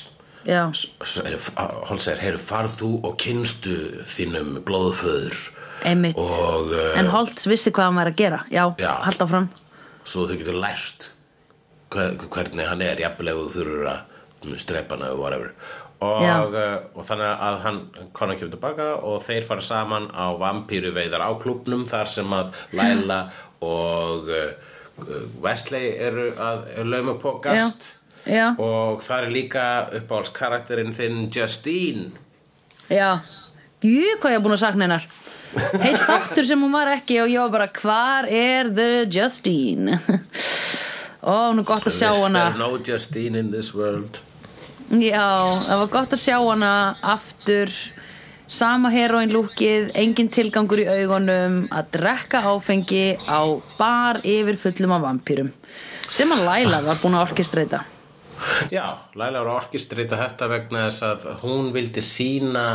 Já, Holtz er, heyru, farð þú og kynstu þínum blóðföður? Einmitt. Og uh, En Holtz vissi hvað hann var að gera. Já, halda fram svo þau getur lært hver- hvernig hann er jafnlega þú þurfur að strepa hann eða whatever og, uh, og þannig að hann konar kemur tilbaka og þeir fara saman á vampíru veiðar á klúbnum þar sem að Laila og uh, Wesley eru að lauma på gast. Já, og það er líka uppáhalds karakterinn þinn Justine. Já. Jú, hvað ég er búin að sakna hennar. Heitt þáttur sem hún var ekki og ég var bara Hvar er the Justine? Ó, nú gott að sjá hana. there no Justine in this world Já, það var gott að sjá hana aftur. Sama heroin lúkið, engin tilgangur í augunum að drekka áfengi á bar yfir fullum af vampýrum sem að Laila var búin að orkestreita Já, Laila var að orkistrita þetta vegna þess að hún vildi sína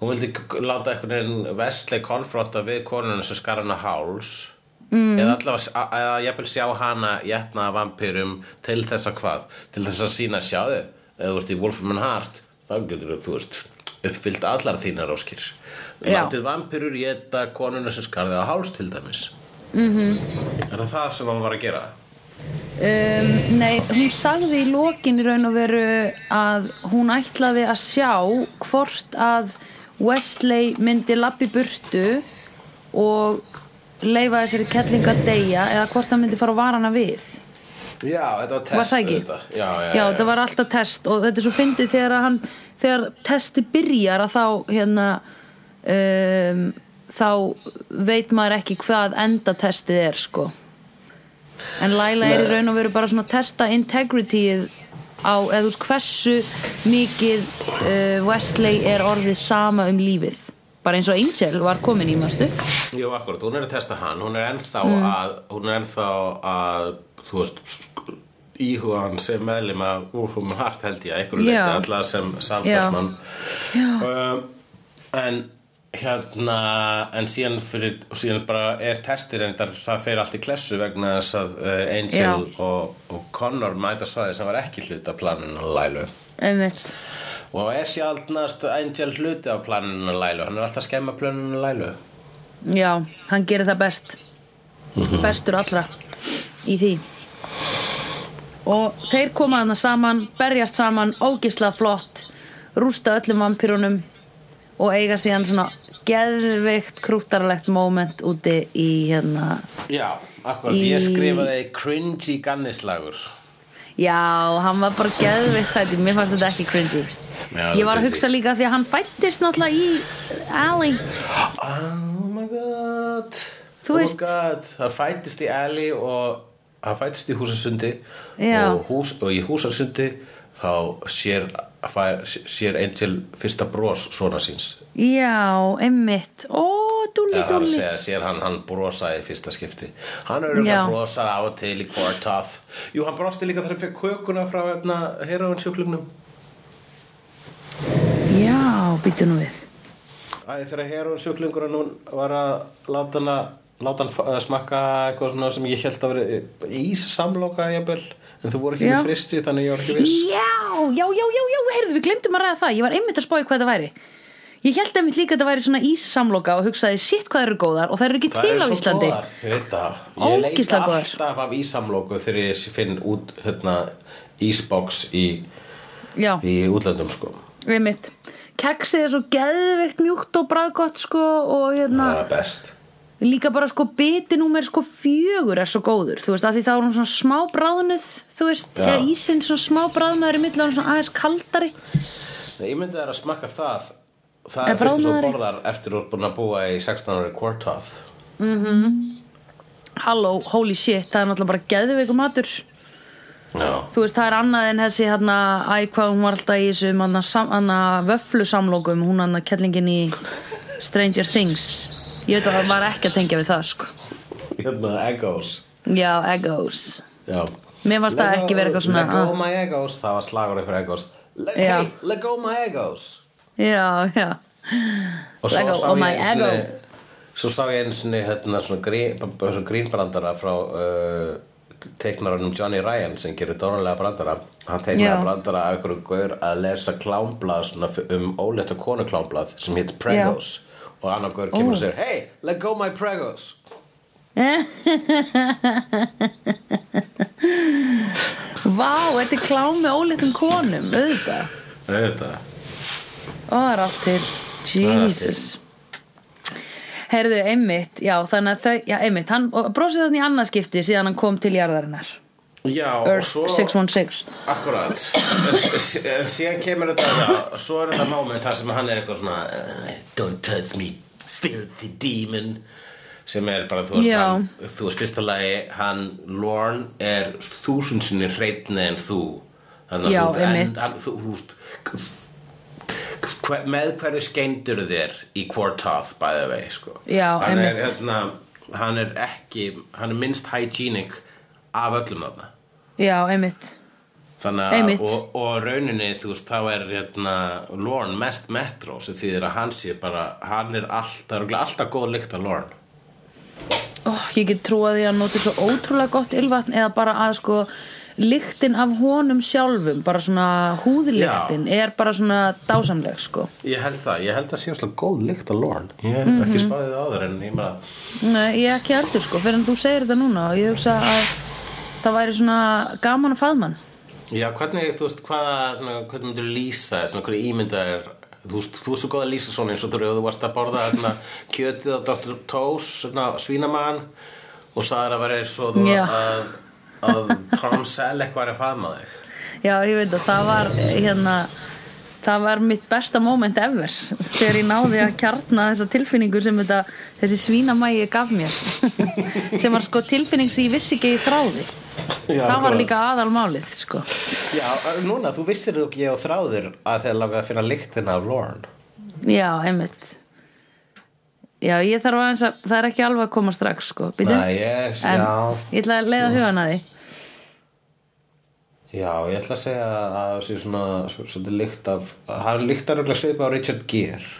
hún vildi láta einhvern veginn Wesley konfronta við konuna sem skar hana háls. Mm. eða allavega eða jafnvel sjá hana jætna vampýrum til þess að hvað? Til þess að sína sjáðu eða þú ert í Wolfram and Heart þá getur þú veist uppfyllt allar þínar óskir Já. látið vampýrur jæta konuna sem skarði á háls til dæmis mm -hmm. er það það sem hann var að gera? um, Nei, hún sagði í lokin í raun og veru að hún ætlaði að sjá hvort að Wesley myndi lappi burtu og leifa þessari kettling að deyja eða hvort hann myndi fara að vara hana við Já, þetta var test var það auðvitað. Já, já, já, þetta var alltaf test og þetta er svo fyndið þegar hann þegar testi byrjar að þá hérna um, þá veit maður ekki hvað endatestið er sko en Laila er í Nei. raun og veru bara svona að testa integrityið á eða hversu mikið uh, Wesley er orðið sama um lífið bara eins og Angel var komin í mástu Jú, akkurat, hún er að testa hann. Hún er ennþá Mm. að hún er ennþá að þú veist íhuga hann sem meðlim að úrfum hart held ég að leiti Já. allar sem samstagsmann um, en hérna en síðan, fyrir, síðan bara er testir en það fer allt í klessu vegna þess að uh, Angel og, og Connor mæta svæði sem var ekki hluta planinu og Lælu einmitt og er sjaldnast Angel hluti af planinu Lælu hann er alltaf skemma planinu Lælu Já, hann gerir það best. Bestur allra Í því. Og þeir koma þarna saman Berjast saman, ógislega flott Rústa öllum vampirunum Og eiga síðan svona Geðveikt krúttarlegt moment Úti í hérna Já, akkurat, Í- ég skrifaði cringy gannislagur Já, hann var bara geðveikt sæti Mér fannst þetta ekki cringy. Já, Ég var að hugsa líka því að hann fættist náttúrulega í Alley. Oh my god. Þú oh veist. my god. Það fættist í Alley og það fættist í húsasundi. Já. og, hús, og í húsasundi þá sér, fær, sér Angel fyrsta bros svona síns. Já, einmitt. Ó, dúlli, að dúlli segja, sér hann, hann brosaði í fyrsta skipti. Hann er um Já. að brosa á og til í Quartoth Jú, hann brosti líka þegar hann fekk kökuna frá hérna, heroin sjúklingnum Já, býttu nú við. Æ, þegar heroin sjúklingurinn hún var að láta hann að láta hann smakka eitthvað svona sem ég held að vera ís samloka jafnvel. En þú voru ekki Já. með fristi þannig ég var ekki viss. Já, já, já, já, já, heyrðu, við glemdum að ræða það. Ég var einmitt að spáði hvað það væri Ég held einmitt líka að þetta væri svona íssamloka og hugsaði shit hvað eru góðar og það eru ekki Það til er á svo Íslandi. góðar, ég veit það. Ég leita góðar. alltaf af ísamloku þegar ég finn út hérna, ísbox í, í útlöndum sko. Einmitt. Keksið er svo geðveikt mjúkt og bræðgott sko og hérna Það er best. líka bara sko biti númer sko fjögur er svo góður. Þú veist, af því þá er hún svona smá bráðnuð þú veist, eða ísinn svona smá bráðnuður í milli og svona aðeins kaldari. Nei, Ég myndi þær að smakka það Það Er fyrst þú bráðnaðari? borðar eftir ert búin að búa í 16 ári Quartoth Halló, holy shit, það er náttúrulega bara geðveiku matur Já, þú veist, það er annað en þessi hérna, æ, hvað hún var alltaf í þessum hana, sam, hana, vöflu samlokum hún hann kellingin í Stranger Things ég veit að það var ekki að tengja við það sko. hérna Eggos já, Eggos Já Mér fannst það ekki vera eitthvað svona, Let go ah. my Eggos, það var slagur fyrir Eggos Le Já. Hey, let go my Eggos já, já. Og Let go sá of ég my einu ego. sinni- Svo sá ég einu sinni hérna, svona, grín, svona grínbrandara frá uh, teiknaranum Johnny Ryan sem gerir dónulega brandara. Hann teiknaði Já. brandara af einhverju gaur að lesa klámblað um ólétta konu klámblað sem heit Pregos. Og annar gaur kemur og segir Hey, let go my Pregos. Vá, þetta er klám með ólitum konum auðvitað. Ó, það er allt til. Jesus Heyrðu, einmitt, já, þannig að þau, já, einmitt, hann brosið þannig í annarskipti síðan hann kom til jarðarinnar. Já, og svo 616. Akkurat en, síðan kemur þetta já, svo er þetta moment þar sem hann er eitthvað svona uh, Don't touch me, filthy demon sem er bara, þú veist, hann, þú veist, fyrsta lagi hann, Lorne er þúsund sinni hreitni en þú þannig Já, að þú veist hver, með hverju skeindur þér í Quartoth bæði vei, sko Já, hann er, hérna, hann er ekki hann er minnst hygienic af öllum þarna Já, einmitt. Þannig að, og, og rauninni, þú veist, þá er hérna, Lorne mest metro sem þýðir að hann sé bara, hann er alltaf, alltaf góð lykt af Lorne. Ó, ég get trúað því að hann noti svo ótrúlega gott ylvatn eða bara að sko lyktin af honum sjálfum, bara svona húðlyktin er bara svona dásamleg sko. Ég held það, ég held það sé alltaf góð lykt af Lorne. Ég hef Mhm. ekki spáðið áður en ég bara, Nei, ég ekki heldur sko, fyrir en þú segir þetta núna og ég hugsa að það væri svona gaman að faðmann. já, hvernig, þú veist, hvaða, svona, hvernig myndir lýsa, svona, hvernig ímynda er, þú veist, þú veist svo góð að lýsa svona eins og þú varst að borða hérna, kjötið á Dr. Svona, svínamann og sagðir að vera eins og þú Já. að, að Tom Selleck var að faðma þig. Já, ég veit að það var hérna það var mitt besta moment ever þegar ég náði að kjarna þessa tilfinningu sem þetta, þessi svínamægi gaf mér sem var sko tilfinning sem ég vissi ekki ég þráði Já, það var líka aðalmálið sko. Já, núna, þú vissir ekki og þráðir að þeir langa að finna lyktina af Lorne Já, einmitt Já, ég þarf aðeins að það er ekki alveg að koma strax sko. Býtu. Nei, yes, en já. ég ætla að leiða hugan að því. Já, ég ætla að segja að það sé svona svolítið lykt af hann lyktar auðvitað svipa á Richard Gere.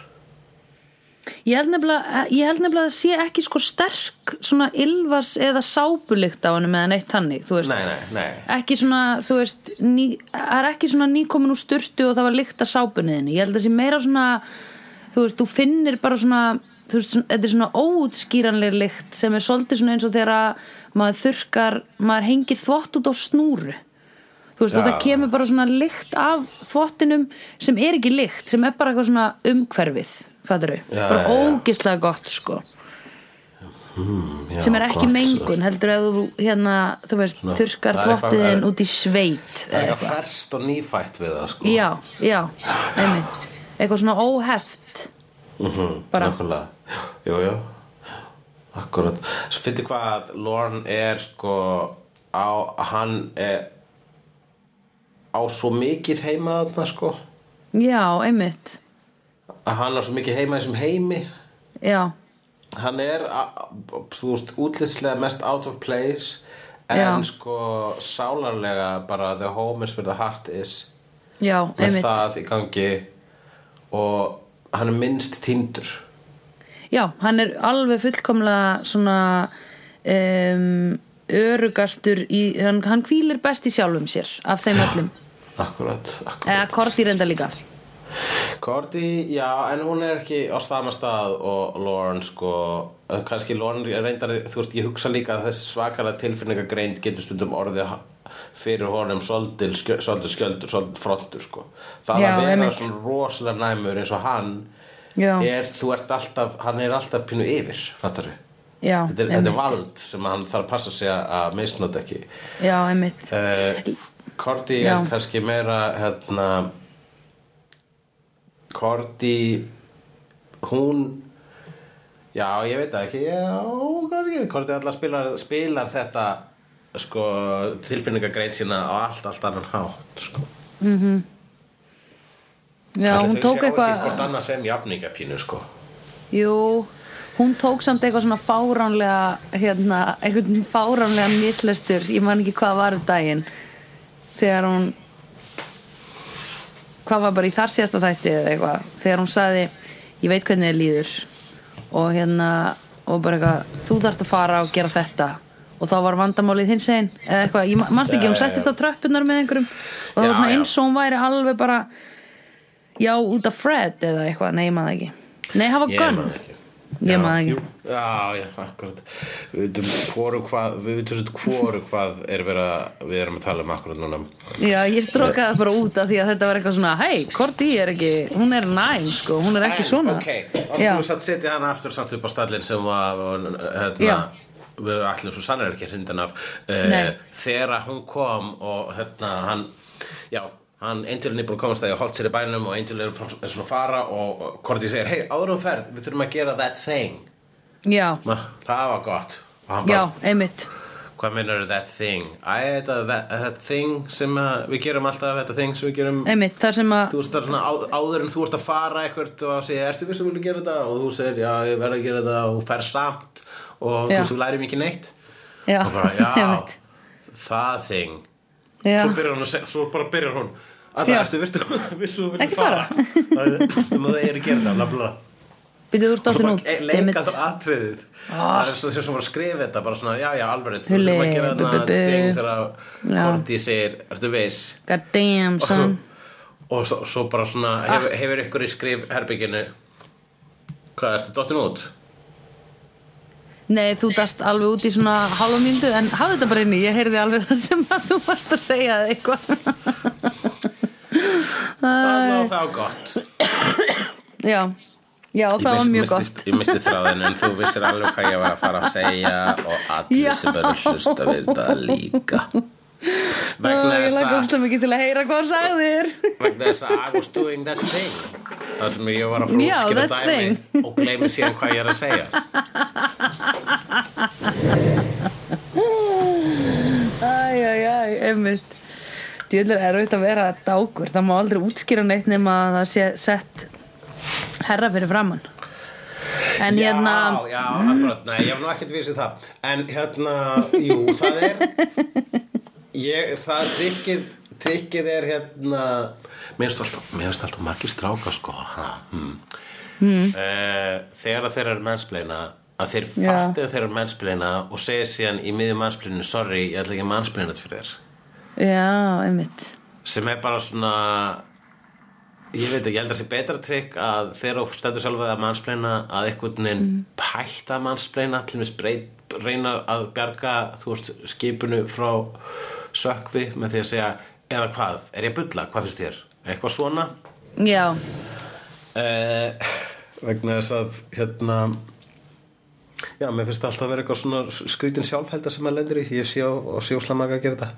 Ég held nefnilega, ég held nefnilega að það sé ekki sko sterk svona ylvas eða sápulykt á hann með neitt tannig, þú veist. Nei, nei, nei. Ekki svona, þú veist ný, það er ekki svona nýkomin úr sturtu og það var lykt af sápunniðinni, ég held að það sé meira svona þú veist, þú finnir bara svona þú veist, þetta er svona óutskýranleg lykt sem er svolítið svona eins og þegar að maður þurrkar, maður hengir þvott út á snúru. Þú veist, og Já. það kemur bara svona lykt af þvottinum sem er ekki lykt, sem er bara eitthvað svona umhverfið, fattur Já, bara já, já. ógislega gott, sko. Já, sem er ekki gott, mengun heldur ef þú hérna, þú veist, Svona, þurrkar það er eitthvað- þvottiðin út í sveit Það er eitthvað ferst og nýfætt við það sko. Já, já, einmitt. Eitthvað svona óheft Mhm, bara. Nákvæmlega. Jú, jú. Akkurat. Fyndi hvað Lorne er sko á, hann er á svo mikið heima þarna sko? Já, einmitt. Að hann á svo mikið heima þessum heimi? Já, hann er þú veist útlitslega mest out of place en Já. sko sálarlega bara the home is where the heart is. Já, með einmitt. það í gangi. Og hann er minnst týndur. Já, hann er alveg fullkomlega svona um, örugastur í, hann, hann hvílir best í sjálfum sér af þeim öllum, akkurat, akkurat. eða Korti reynda líka. Cordy, já, en hún er ekki á sama stað og Lauren sko, kannski Lauren reyndar, þú veist, ég hugsa líka að þessi svakalega tilfinningagreind getur stundum orðið fyrir honum svolítið skjöldur, svolítið frontur sko. það Já, að vera einmitt. svona rosalega næmur eins og hann Já. er, þú ert alltaf, hann er alltaf pínu yfir, fattar já, þetta er, þetta er vald sem hann þarf að passa sig að- misnóta ekki já, einmitt uh, Korti Já. er kannski meira hérna Korti hún já ég veit það ekki já, Korti alltaf spilar, spilar þetta sko tilfinningagreit sína á allt, allt annan hátt sko. já, Ætli hún þau tók sjá ekki hvort eitthvað annað sem jafningapínu sko. jú, hún tók samt eitthvað svona fáránlega hérna, eitthvað fáránlega mislestur ég man ekki hvað var um daginn. Þegar hún hvað var bara í þar síðasta þætti eða eitthvað, þegar hún sagði ég veit hvernig þið líður. Og hérna, og bara eitthvað þú þarft að fara og gera þetta og þá var vandamálið hins einn eða eitthvað, ég manst ekki, hún settist á tröppunar með einhverjum? Og það Já, var svona eins og hún væri alveg bara já, út af Fred eða eitthvað, nei, ég maður ekki. Nei, hafa gunn Ég það ekki. Já, já, akkurat. Við veitum hvoru hvað Við veitum svo hvoru hvað er vera, við erum að tala um akkurat núna. Já, ég strókaði bara út af því að þetta var eitthvað svona hei, Korti er ekki, hún er næm sko, hún er ekki svona. Ok, skulum við satt setja hann aftur samt upp á stallin sem var hérna. Við ætlum svo sannlega ekki hrindan af uh, þegar hún kom og hérna hann já, hann Angel er búin að komast að ég holdt sér í bænum og Angel er, svona að fara og og Cordy segir, hei, áður um ferð við þurfum að gera that thing. Já, það var gott. Og já, einmitt. Hvað meinar that thing? Æ, that, that thing sem við gerum alltaf þetta thing sem við gerum. Einmitt, þar sem að þú veist það er svona áður, áður en þú ert að fara eitthvað og segja, ertu viss að vilja gera þetta? Og þú segir, já, ég verð að gera þetta. Og fer samt og þú Já. veist, þú lærir mikið neitt. Já, og bara, já, það þing. Svo svo bara byrjar hún. Að það Já. ertu viss viss að vilja Ekki fara. um að það er að gera bla bla byrjuðu úr bara út e- leika það atriðið. Ah. það er svo sem var að skrifa þetta bara svona, já, já, alveg við Hulli, þurfum að gera þetta þing þegar. Kondi segir, ertu viss? God damn, son. og svo, svo bara svona hefur, hefur ykkur í skrif herbygginu hvað, ertu dottin út? Nei, þú dast alveg út í svona hálfa mínútu en hafði þetta bara inni, ég heyrði alveg það sem að þú varst að segja eða eitthvað. Það var þá gott. Já, já, það var Ég mjög gott. ég misti þráðin en þú vissir alveg hvað ég var að fara að segja og allir sem eru að hlusta við þetta líka. Vegna Ég þess lagði að óslega mikið til að heyra hvað hann sagðir vegna þess að I was doing that thing. Það sem ég var að að that dæmi og gleymi síðan hvað ég er að segja Æ, æ, æ, einmitt. Djöðlir er auðvitað að vera dákur. Það má aldrei útskýra neitt nema að það sé sett herra fyrir framann En hérna Já, já, akkurat, nei, ég hef nú ekkert visið það. En hérna, jú, það er ég, Það trikkið trikkið er hérna mér finnst alltaf, alltaf margir stráka sko. Ha, hmm. Hmm. Eh, þegar þeir eru mennsplena að þeir fatti að þeir eru mennsplena og segja síðan í miðjum mennsplenu sorry, ég ætla ekki að mennsplena þetta fyrir þér. Já, einmitt. Sem er bara svona ég veit ekki, ég held að sé betra trikk að þegar þú stendur sjálf að mannsplena að einhvern veginn Mm. pætta mannsplena til breyt reyna að bjarga þú veist skipinu frá sökvi með því að segja eða hvað, er ég að bulla, hvað finnst þér? Eitthvað svona? Já, eh, vegna þess að hérna já, mér finnst alltaf að vera eitthvað svona skrítin sjálfhelda sem maður lendur í. Ég sé og sé óslega að gera þetta.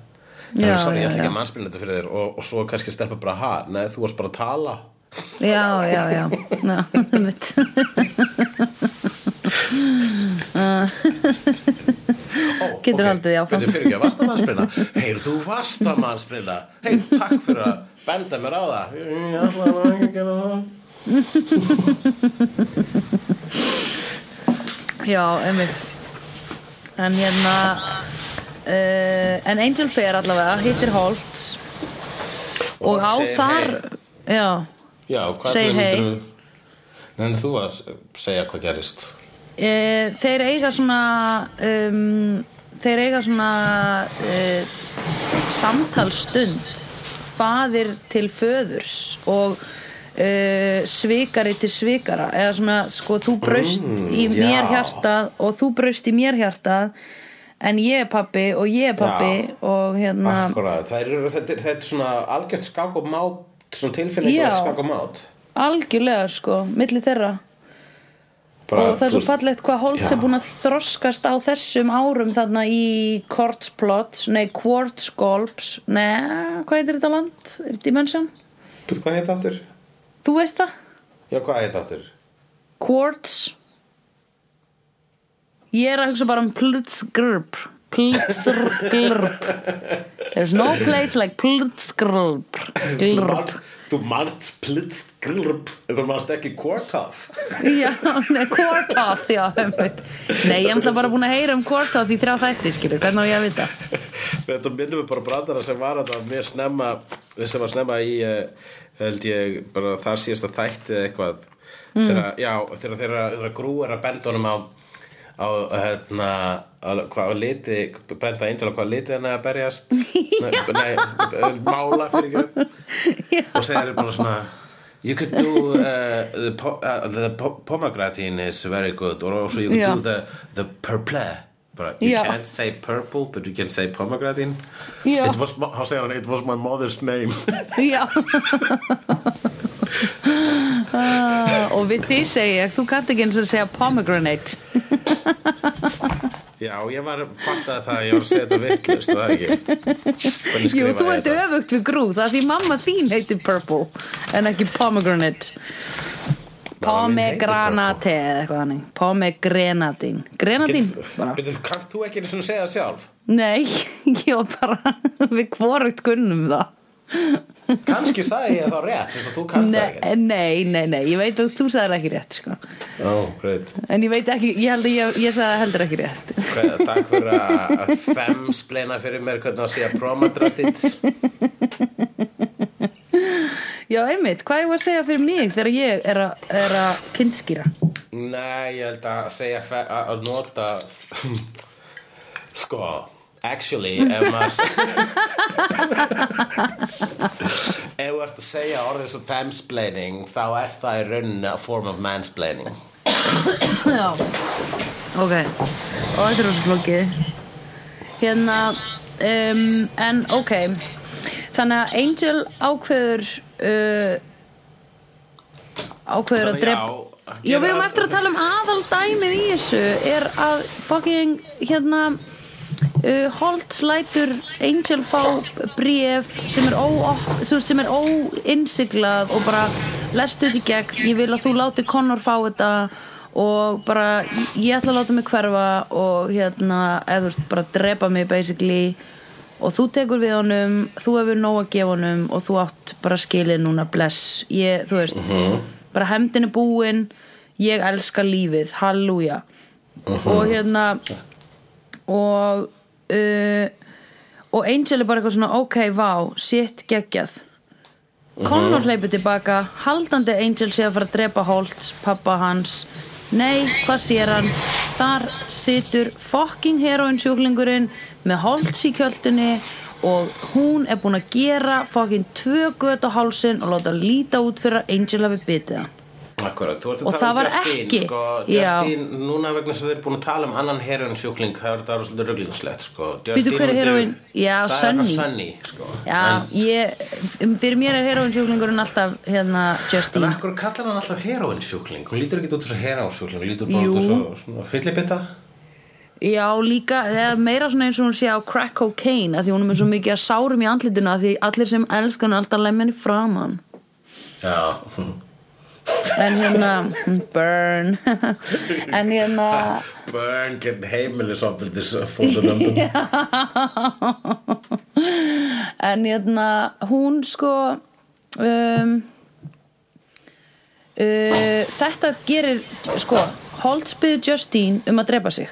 Já, já, sorry, ég ætla ekki að mannspilna þetta fyrir þér og, og svo kannski stelpa bara, ha, nei, þú varst bara að tala. Já, já, já, einmitt. Ó, Getur ok, haldið því áfram. byrju, fyrir ekki að vasta mannspilna Heyr, þú mannspilna Hei, takk fyrir að benda mér á það. Ég ætla nú ekki að gera það Já, einmitt. En hérna uh, En Angel Fair allavega hittir Holtz og, á segir þar hey. Já, Já, Segir hey. myndirðu- Nefnir þú að segja hvað gerist. Uh, þeir eiga svona um, þeir eiga svona uh, samtalstund faðir til föðurs og uh, svikari til svikara eða svona sko þú braust Mm, í mér já. hjartað og þú braust í mér hjartað en ég er pappi og ég er pappi Já. og hérna Akkurat, það er, þetta, er- þetta er svona algjört skák og mát svona tilfinning Já. að skák og mát algjörlega sko, milli þeirra Bara, og það er svo fallegt hvað Holtz er búin að þroskast á þessum árum þarna í Quartz Plots, nei Quartz Golps, nei, hvað heitir þetta land? Er Dimension? Bíddu, Hvað heit aftur? Þú veist það? Já, hvað heit aftur? Quartz. Ég er að hugsa bara um Plitzgrp Plitzgrp There's no place like Plitzgrp Þú plitst grillrup en þú manst ekki quartaf Já, nei, Quartoth, já, Nei, ég er náttúrulega bara búin að heyra um Quartoth í þrjá þætti, skilur, hvernig á ég að vita? Þetta minnum við bara brandara sem var þetta mér snemma sem var snemma í eh, held ég bara það síðasta þætti eða eitthvað Mm. þegar, já, þegar þeirra, grú er að benda honum á á hérna hvað liti, brenda Angel á hvað liti hann er að berjast. Nei, mála fyrir ekki. Og segir bara svona You could do uh, the, po uh, the po pomegranate is very good or also you could do the, the purple but you Já. can't say purple but you can say pomegranate. Já. It was, my- hann segir hann, it was my mother's name. Já. Ah, Og við því segi ég Þú kannt ekki eins og segja pomegranate. Já, ég var það að ég var að segja þetta vittlust það ekki? Jú, þú ert öfugt við grú Það því mamma þín heitir purple En ekki pomegranate Pomegranate eða eitthvað hannig Pomegranatin Grenatin bara. Byrju, Kannt þú ekki einu svona segja það sjálf? Nei, ég var bara Við hvorugt kunnum það. Kanski sagði ég þá rétt, þú kannt það ekki. nei, nei, nei, ég veit að þú sagðir ekki rétt sko. Greit En ég veit ekki, ég held að ég, ég sagði heldur ekki rétt. Hvað, Takk fyrir að að femsplena fyrir mér hvernig að segja promadrattit Já, einmitt, hvað ég var að segja fyrir mig þegar ég er að, er að kindskýra Nei, ég held að segja að að nota Sko Actually, ef maður Ef þú ert að segja orðið sem femsplaining þá er það í rauninni a form of mansplaining. Já. Ok, og þetta er rosa flókið. Hérna um, En ok Þannig að Angel ákveður uh, ákveður að drepa já, við höfum eftir að tala um aðal dæmið í þessu. Er að fucking hérna uh, Holtz lætur Angel fá bréf sem er, ó, sem er óinnsiglað og bara lestu þetta í gegn. Ég vil að þú láti Connor fá þetta og bara ég ætla að láta mig hverfa og hérna eða þú veist bara drepa mig basically og þú tekur við honum þú hefur nóg að gefa honum og þú átt bara skilið núna bless. Ég, þú veist, bara hefndin er búin ég elska lífið, halleluja. Og hérna og uh, og Angel er bara eitthvað svona ok, vá, shit, geggjað. Connor hleypur tilbaka haldandi Angel sé að fara að drepa Holtz pappa hans nei, hvað sér hann? Þar situr fucking heroin sjúklingurinn með Holtz í kjöldunni og hún er búin að gera fucking tvö göt á hálsin og láta líta út fyrir að Angel hafi bitið hann Akkurat, þú ert að Og tala það um Justine ekki- sko, Já. Justine, núna vegna sem við erum búin að tala um annan heroin sjúkling það er það svolítið rugglingslegt sko. Er myndi- heroin? Já, það Sunny. er það Sunny sko. já, en, ég, um, fyrir mér er heroin sjúklingurinn alltaf hérna en Justine akkur kallar hann alltaf heroin sjúkling hún lítur ekki út þess að heroin sjúkling hún lítur bara út þess að fyllibita Já, líka, eða meira svona eins og hún sé á crack cocaine að því hún er með svo mikið að sárum í andlitinu að því allir sem elskan er alltaf lemja henni framan já, en hérna, burn. En hérna burn get heimilisofbildis fóðunöndum en hérna, hún sko um, uh, þetta gerir sko, Holtz byggði Justine um að drepa sig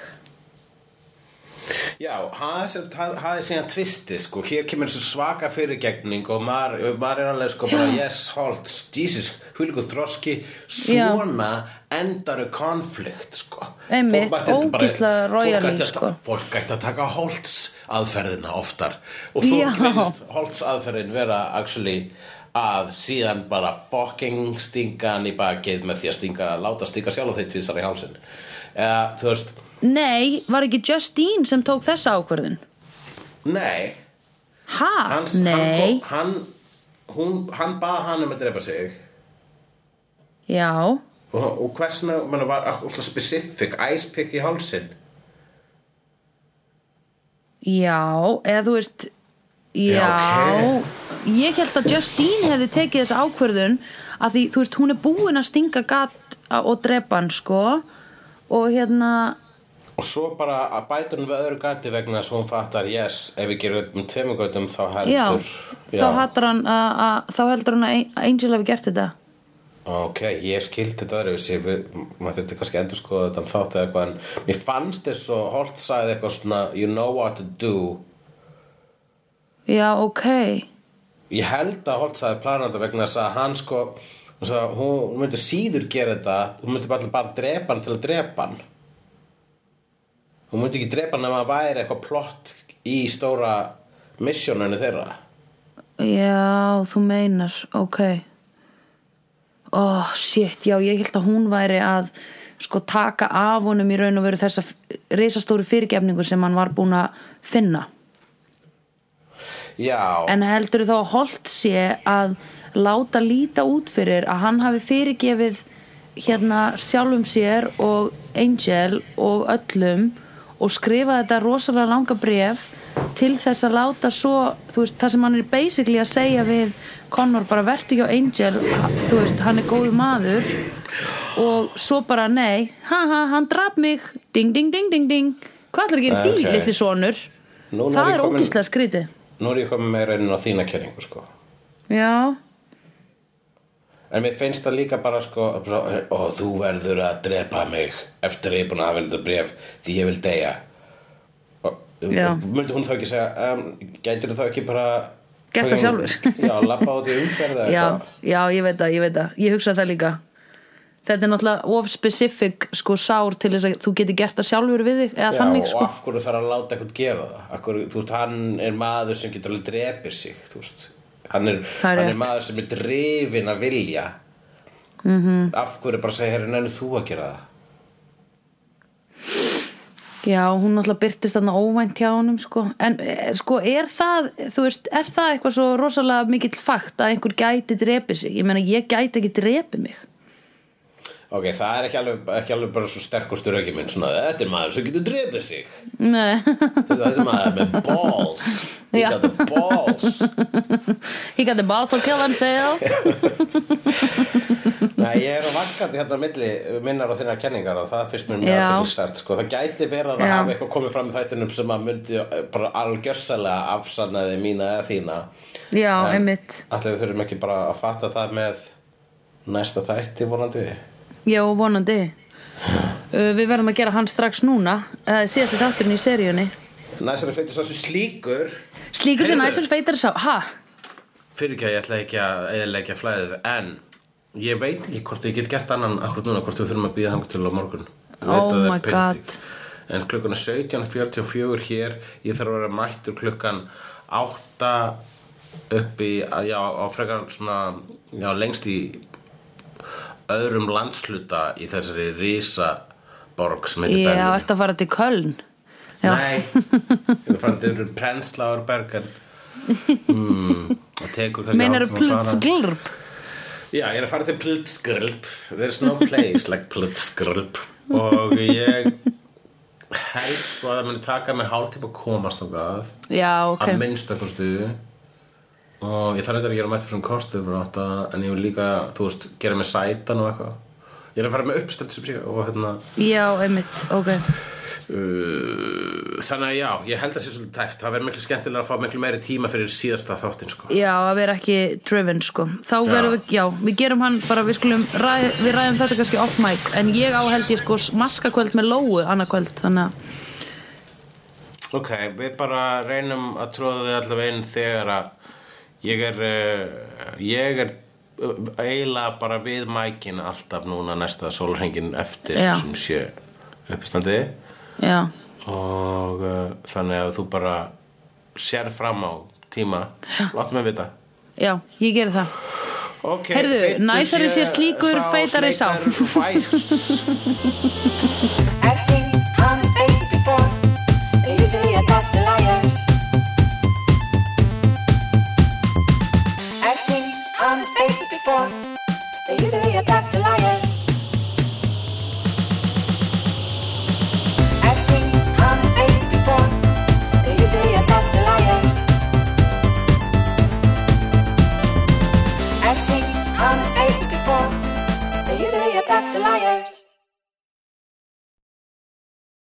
Já, það er það er síðan tvisti sko, hér kemur þessu svaka fyrirgegning og maður, maður er alveg sko bara yes, Holtz, Jesus, hvílíku þroski svona endaru konflikt sko. Einmitt, að ta- sko. Fólk ætti að taka Holtz aðferðina oftar. Og svo Já. reynist Holtz aðferðin vera actually að síðan bara fucking stinga hann í bakið með því að stinga, láta stinga sjálf þeir tvisar í hálsin eða þú veist Nei, var ekki Justine sem tók þessa ákvörðun? Nei, Ha? hans, Nei, hann, hún, hann bað hann um að drepa sig. Já. Og, og hversna mann var alltaf specific ice pick í hálsin Já, eða þú veist Já, Já, ég held að Justine hefði tekið þessa ákvörðun að því, þú veist, hún er búin að stinga gat og drepa hann, sko. Og hérna og svo bara að bæta hann við öðru gati vegna þess að hún fattar yes, ef við gerum þetta með tveimur götum þá já, heldur þá hann að, að þá heldur hann að Angel hafi gert þetta. Ok, ég skildi þetta við, maður þurfti kannski endur skoða þetta þátt eða eitthvað en mér fannst þess og Holt sagði eitthvað svona you know what to do. Já, ok. Ég held að Holt sagði plana þetta vegna þess að hann sko hún sagði, hún myndi síður gera þetta hún myndi bara, bara drepa hann til að drepa hann hún myndi ekki drepa hann ef að væri eitthvað plott í stóra missioninu þeirra. Já, þú meinar, ok. Oh, shit, já, ég held að hún væri að sko taka af honum í raun og veru þessa risastóru fyrirgefningu sem hann var búin að finna. Já, En heldur þá að Holt sé að láta líta út fyrir að hann hafi fyrirgefið hérna sjálfum sér og Angel og öllum og skrifa þetta rosalega langa bref til þess að láta svo, veist, það sem hann er basically að segja við Connor bara vertu hjá Angel, þú veist, hann er góðu maður. Og svo bara nei, haha, hann draf mig. Ding, ding, ding, ding, ding. Hvað ætlar að gera því, Ok. litli sonur? Er það er ógíslega skrítið. Nú er ég komið meira inn á þína kenningu sko. Já, En mér finnst það líka bara sko og þú verður að drepa mig eftir að ég er búin að hafa þetta bref því ég vil deyja. Og myndi hún þá ekki segja um, gætir þú þá ekki bara Gert það sjálfur. Já, labba út í umferð eða já, já, ég veit það, ég veit það. Ég hugsa það líka. Þetta er náttúrulega of specific sko sár til þess að þú geti gert það sjálfur við þig eða Já, þannig og sko af hverju þarf að láta eitthvað gera það? Akkur, þú veist, hann er maður sem getur alveg drepir sig þú veist hann er, hann er maður sem er drifin að vilja. -hmm. Mhm. af hverju bara segja herri nefnir þú að gera það? Já, hún náttúrulega byrtist þarna óvænt hjá honum sko. En eh, sko er það, veist, er það eitthvað svo rosalega mikill fakt að einhver gæti drepi sig, ég meina ég gæti ekki drepi mig Ok, það er ekki alveg, ekki alveg bara svo sterkustur auki minn svona, þetta er maður sem getur drefið sig Þetta er þessi maður með balls He Já. got the balls he got the balls to kill himself Nei, ég er á vakandi hérna á milli minnar og þinnar kenningar og það finnst mér mjög Já. aðteklisert sko. Það gæti verið að Já. hafi eitthvað komið fram í þættunum sem að myndi bara algjörsalega afsannaði mína eða þína já, einmitt Ætli við þurfum ekki bara að fatta það með næsta þætti vonandi Já, vonandi uh, Við verðum að gera hann strax núna uh, Síðasti þátturinn í seríunni Næsari feitur sá sem slíkur Slíkur sem Heyrðu. næsur feitar sá Ha? Fyrir ekki að ég ætla ekki að eðilegja flæðið En ég veit ekki hvort ég get gert annan akkur núna Hvort við þurfum að býða þangur til á morgun Oh er my. God. En klukkan er 17.44 hér Ég þarf að vera mættur klukkan 8 upp í, já, á frekar svona, já, lengst í öðrum landsluta í þessari risaborg sem heitir Já, Berlín. ertu að fara til Köln? Já. Nei, ég er farin til Prenzlauer Bergen mm, og tekur kannski Meinar hálftíma að fara. plutsglurp Já, ég er að fara til Plutsgrlp There's no place like Plutsgrlp og ég held sko að það muni taka mig hálftíma að komast þangað. Já, ok. Að minnsta kostu og ég þarf eitthvað að gera mætti fyrir um átta, en ég vil líka, þú veist, gera mig sætan og eitthvað. Ég er að fara með uppstöld og hérna Já, einmitt, ok. Uh, þannig að já, ég held að það sé svolítið tæft það verður miklu skemmtilega að fá miklu meiri tíma fyrir síðasta þáttin sko. Já, að vera ekki driven, sko. Þá verðum við, já, við gerum hann bara Við skulum, ræð, við ræðum þetta kannski off mic En ég á held ég sko maskakvöld með lóu annað kvöld, þannig að Ok, við bara reynum að tróða þið allavega inn þegar að ég er, uh, ég er uh, eiginlega bara við mækin alltaf núna næsta sólhringin eftir Já. sem sé uppistandi Já, og uh, þannig að þú bara sér fram á tíma, láttu mig vita. já, ég geri það Ok, Heyrðu, feitur næsari sé slíkur, feitari sá. sleikar væs. They're usually attached to liars. I've seen honest faces before. They're usually attached to liars. I've seen honest faces before. They're usually attached to liars.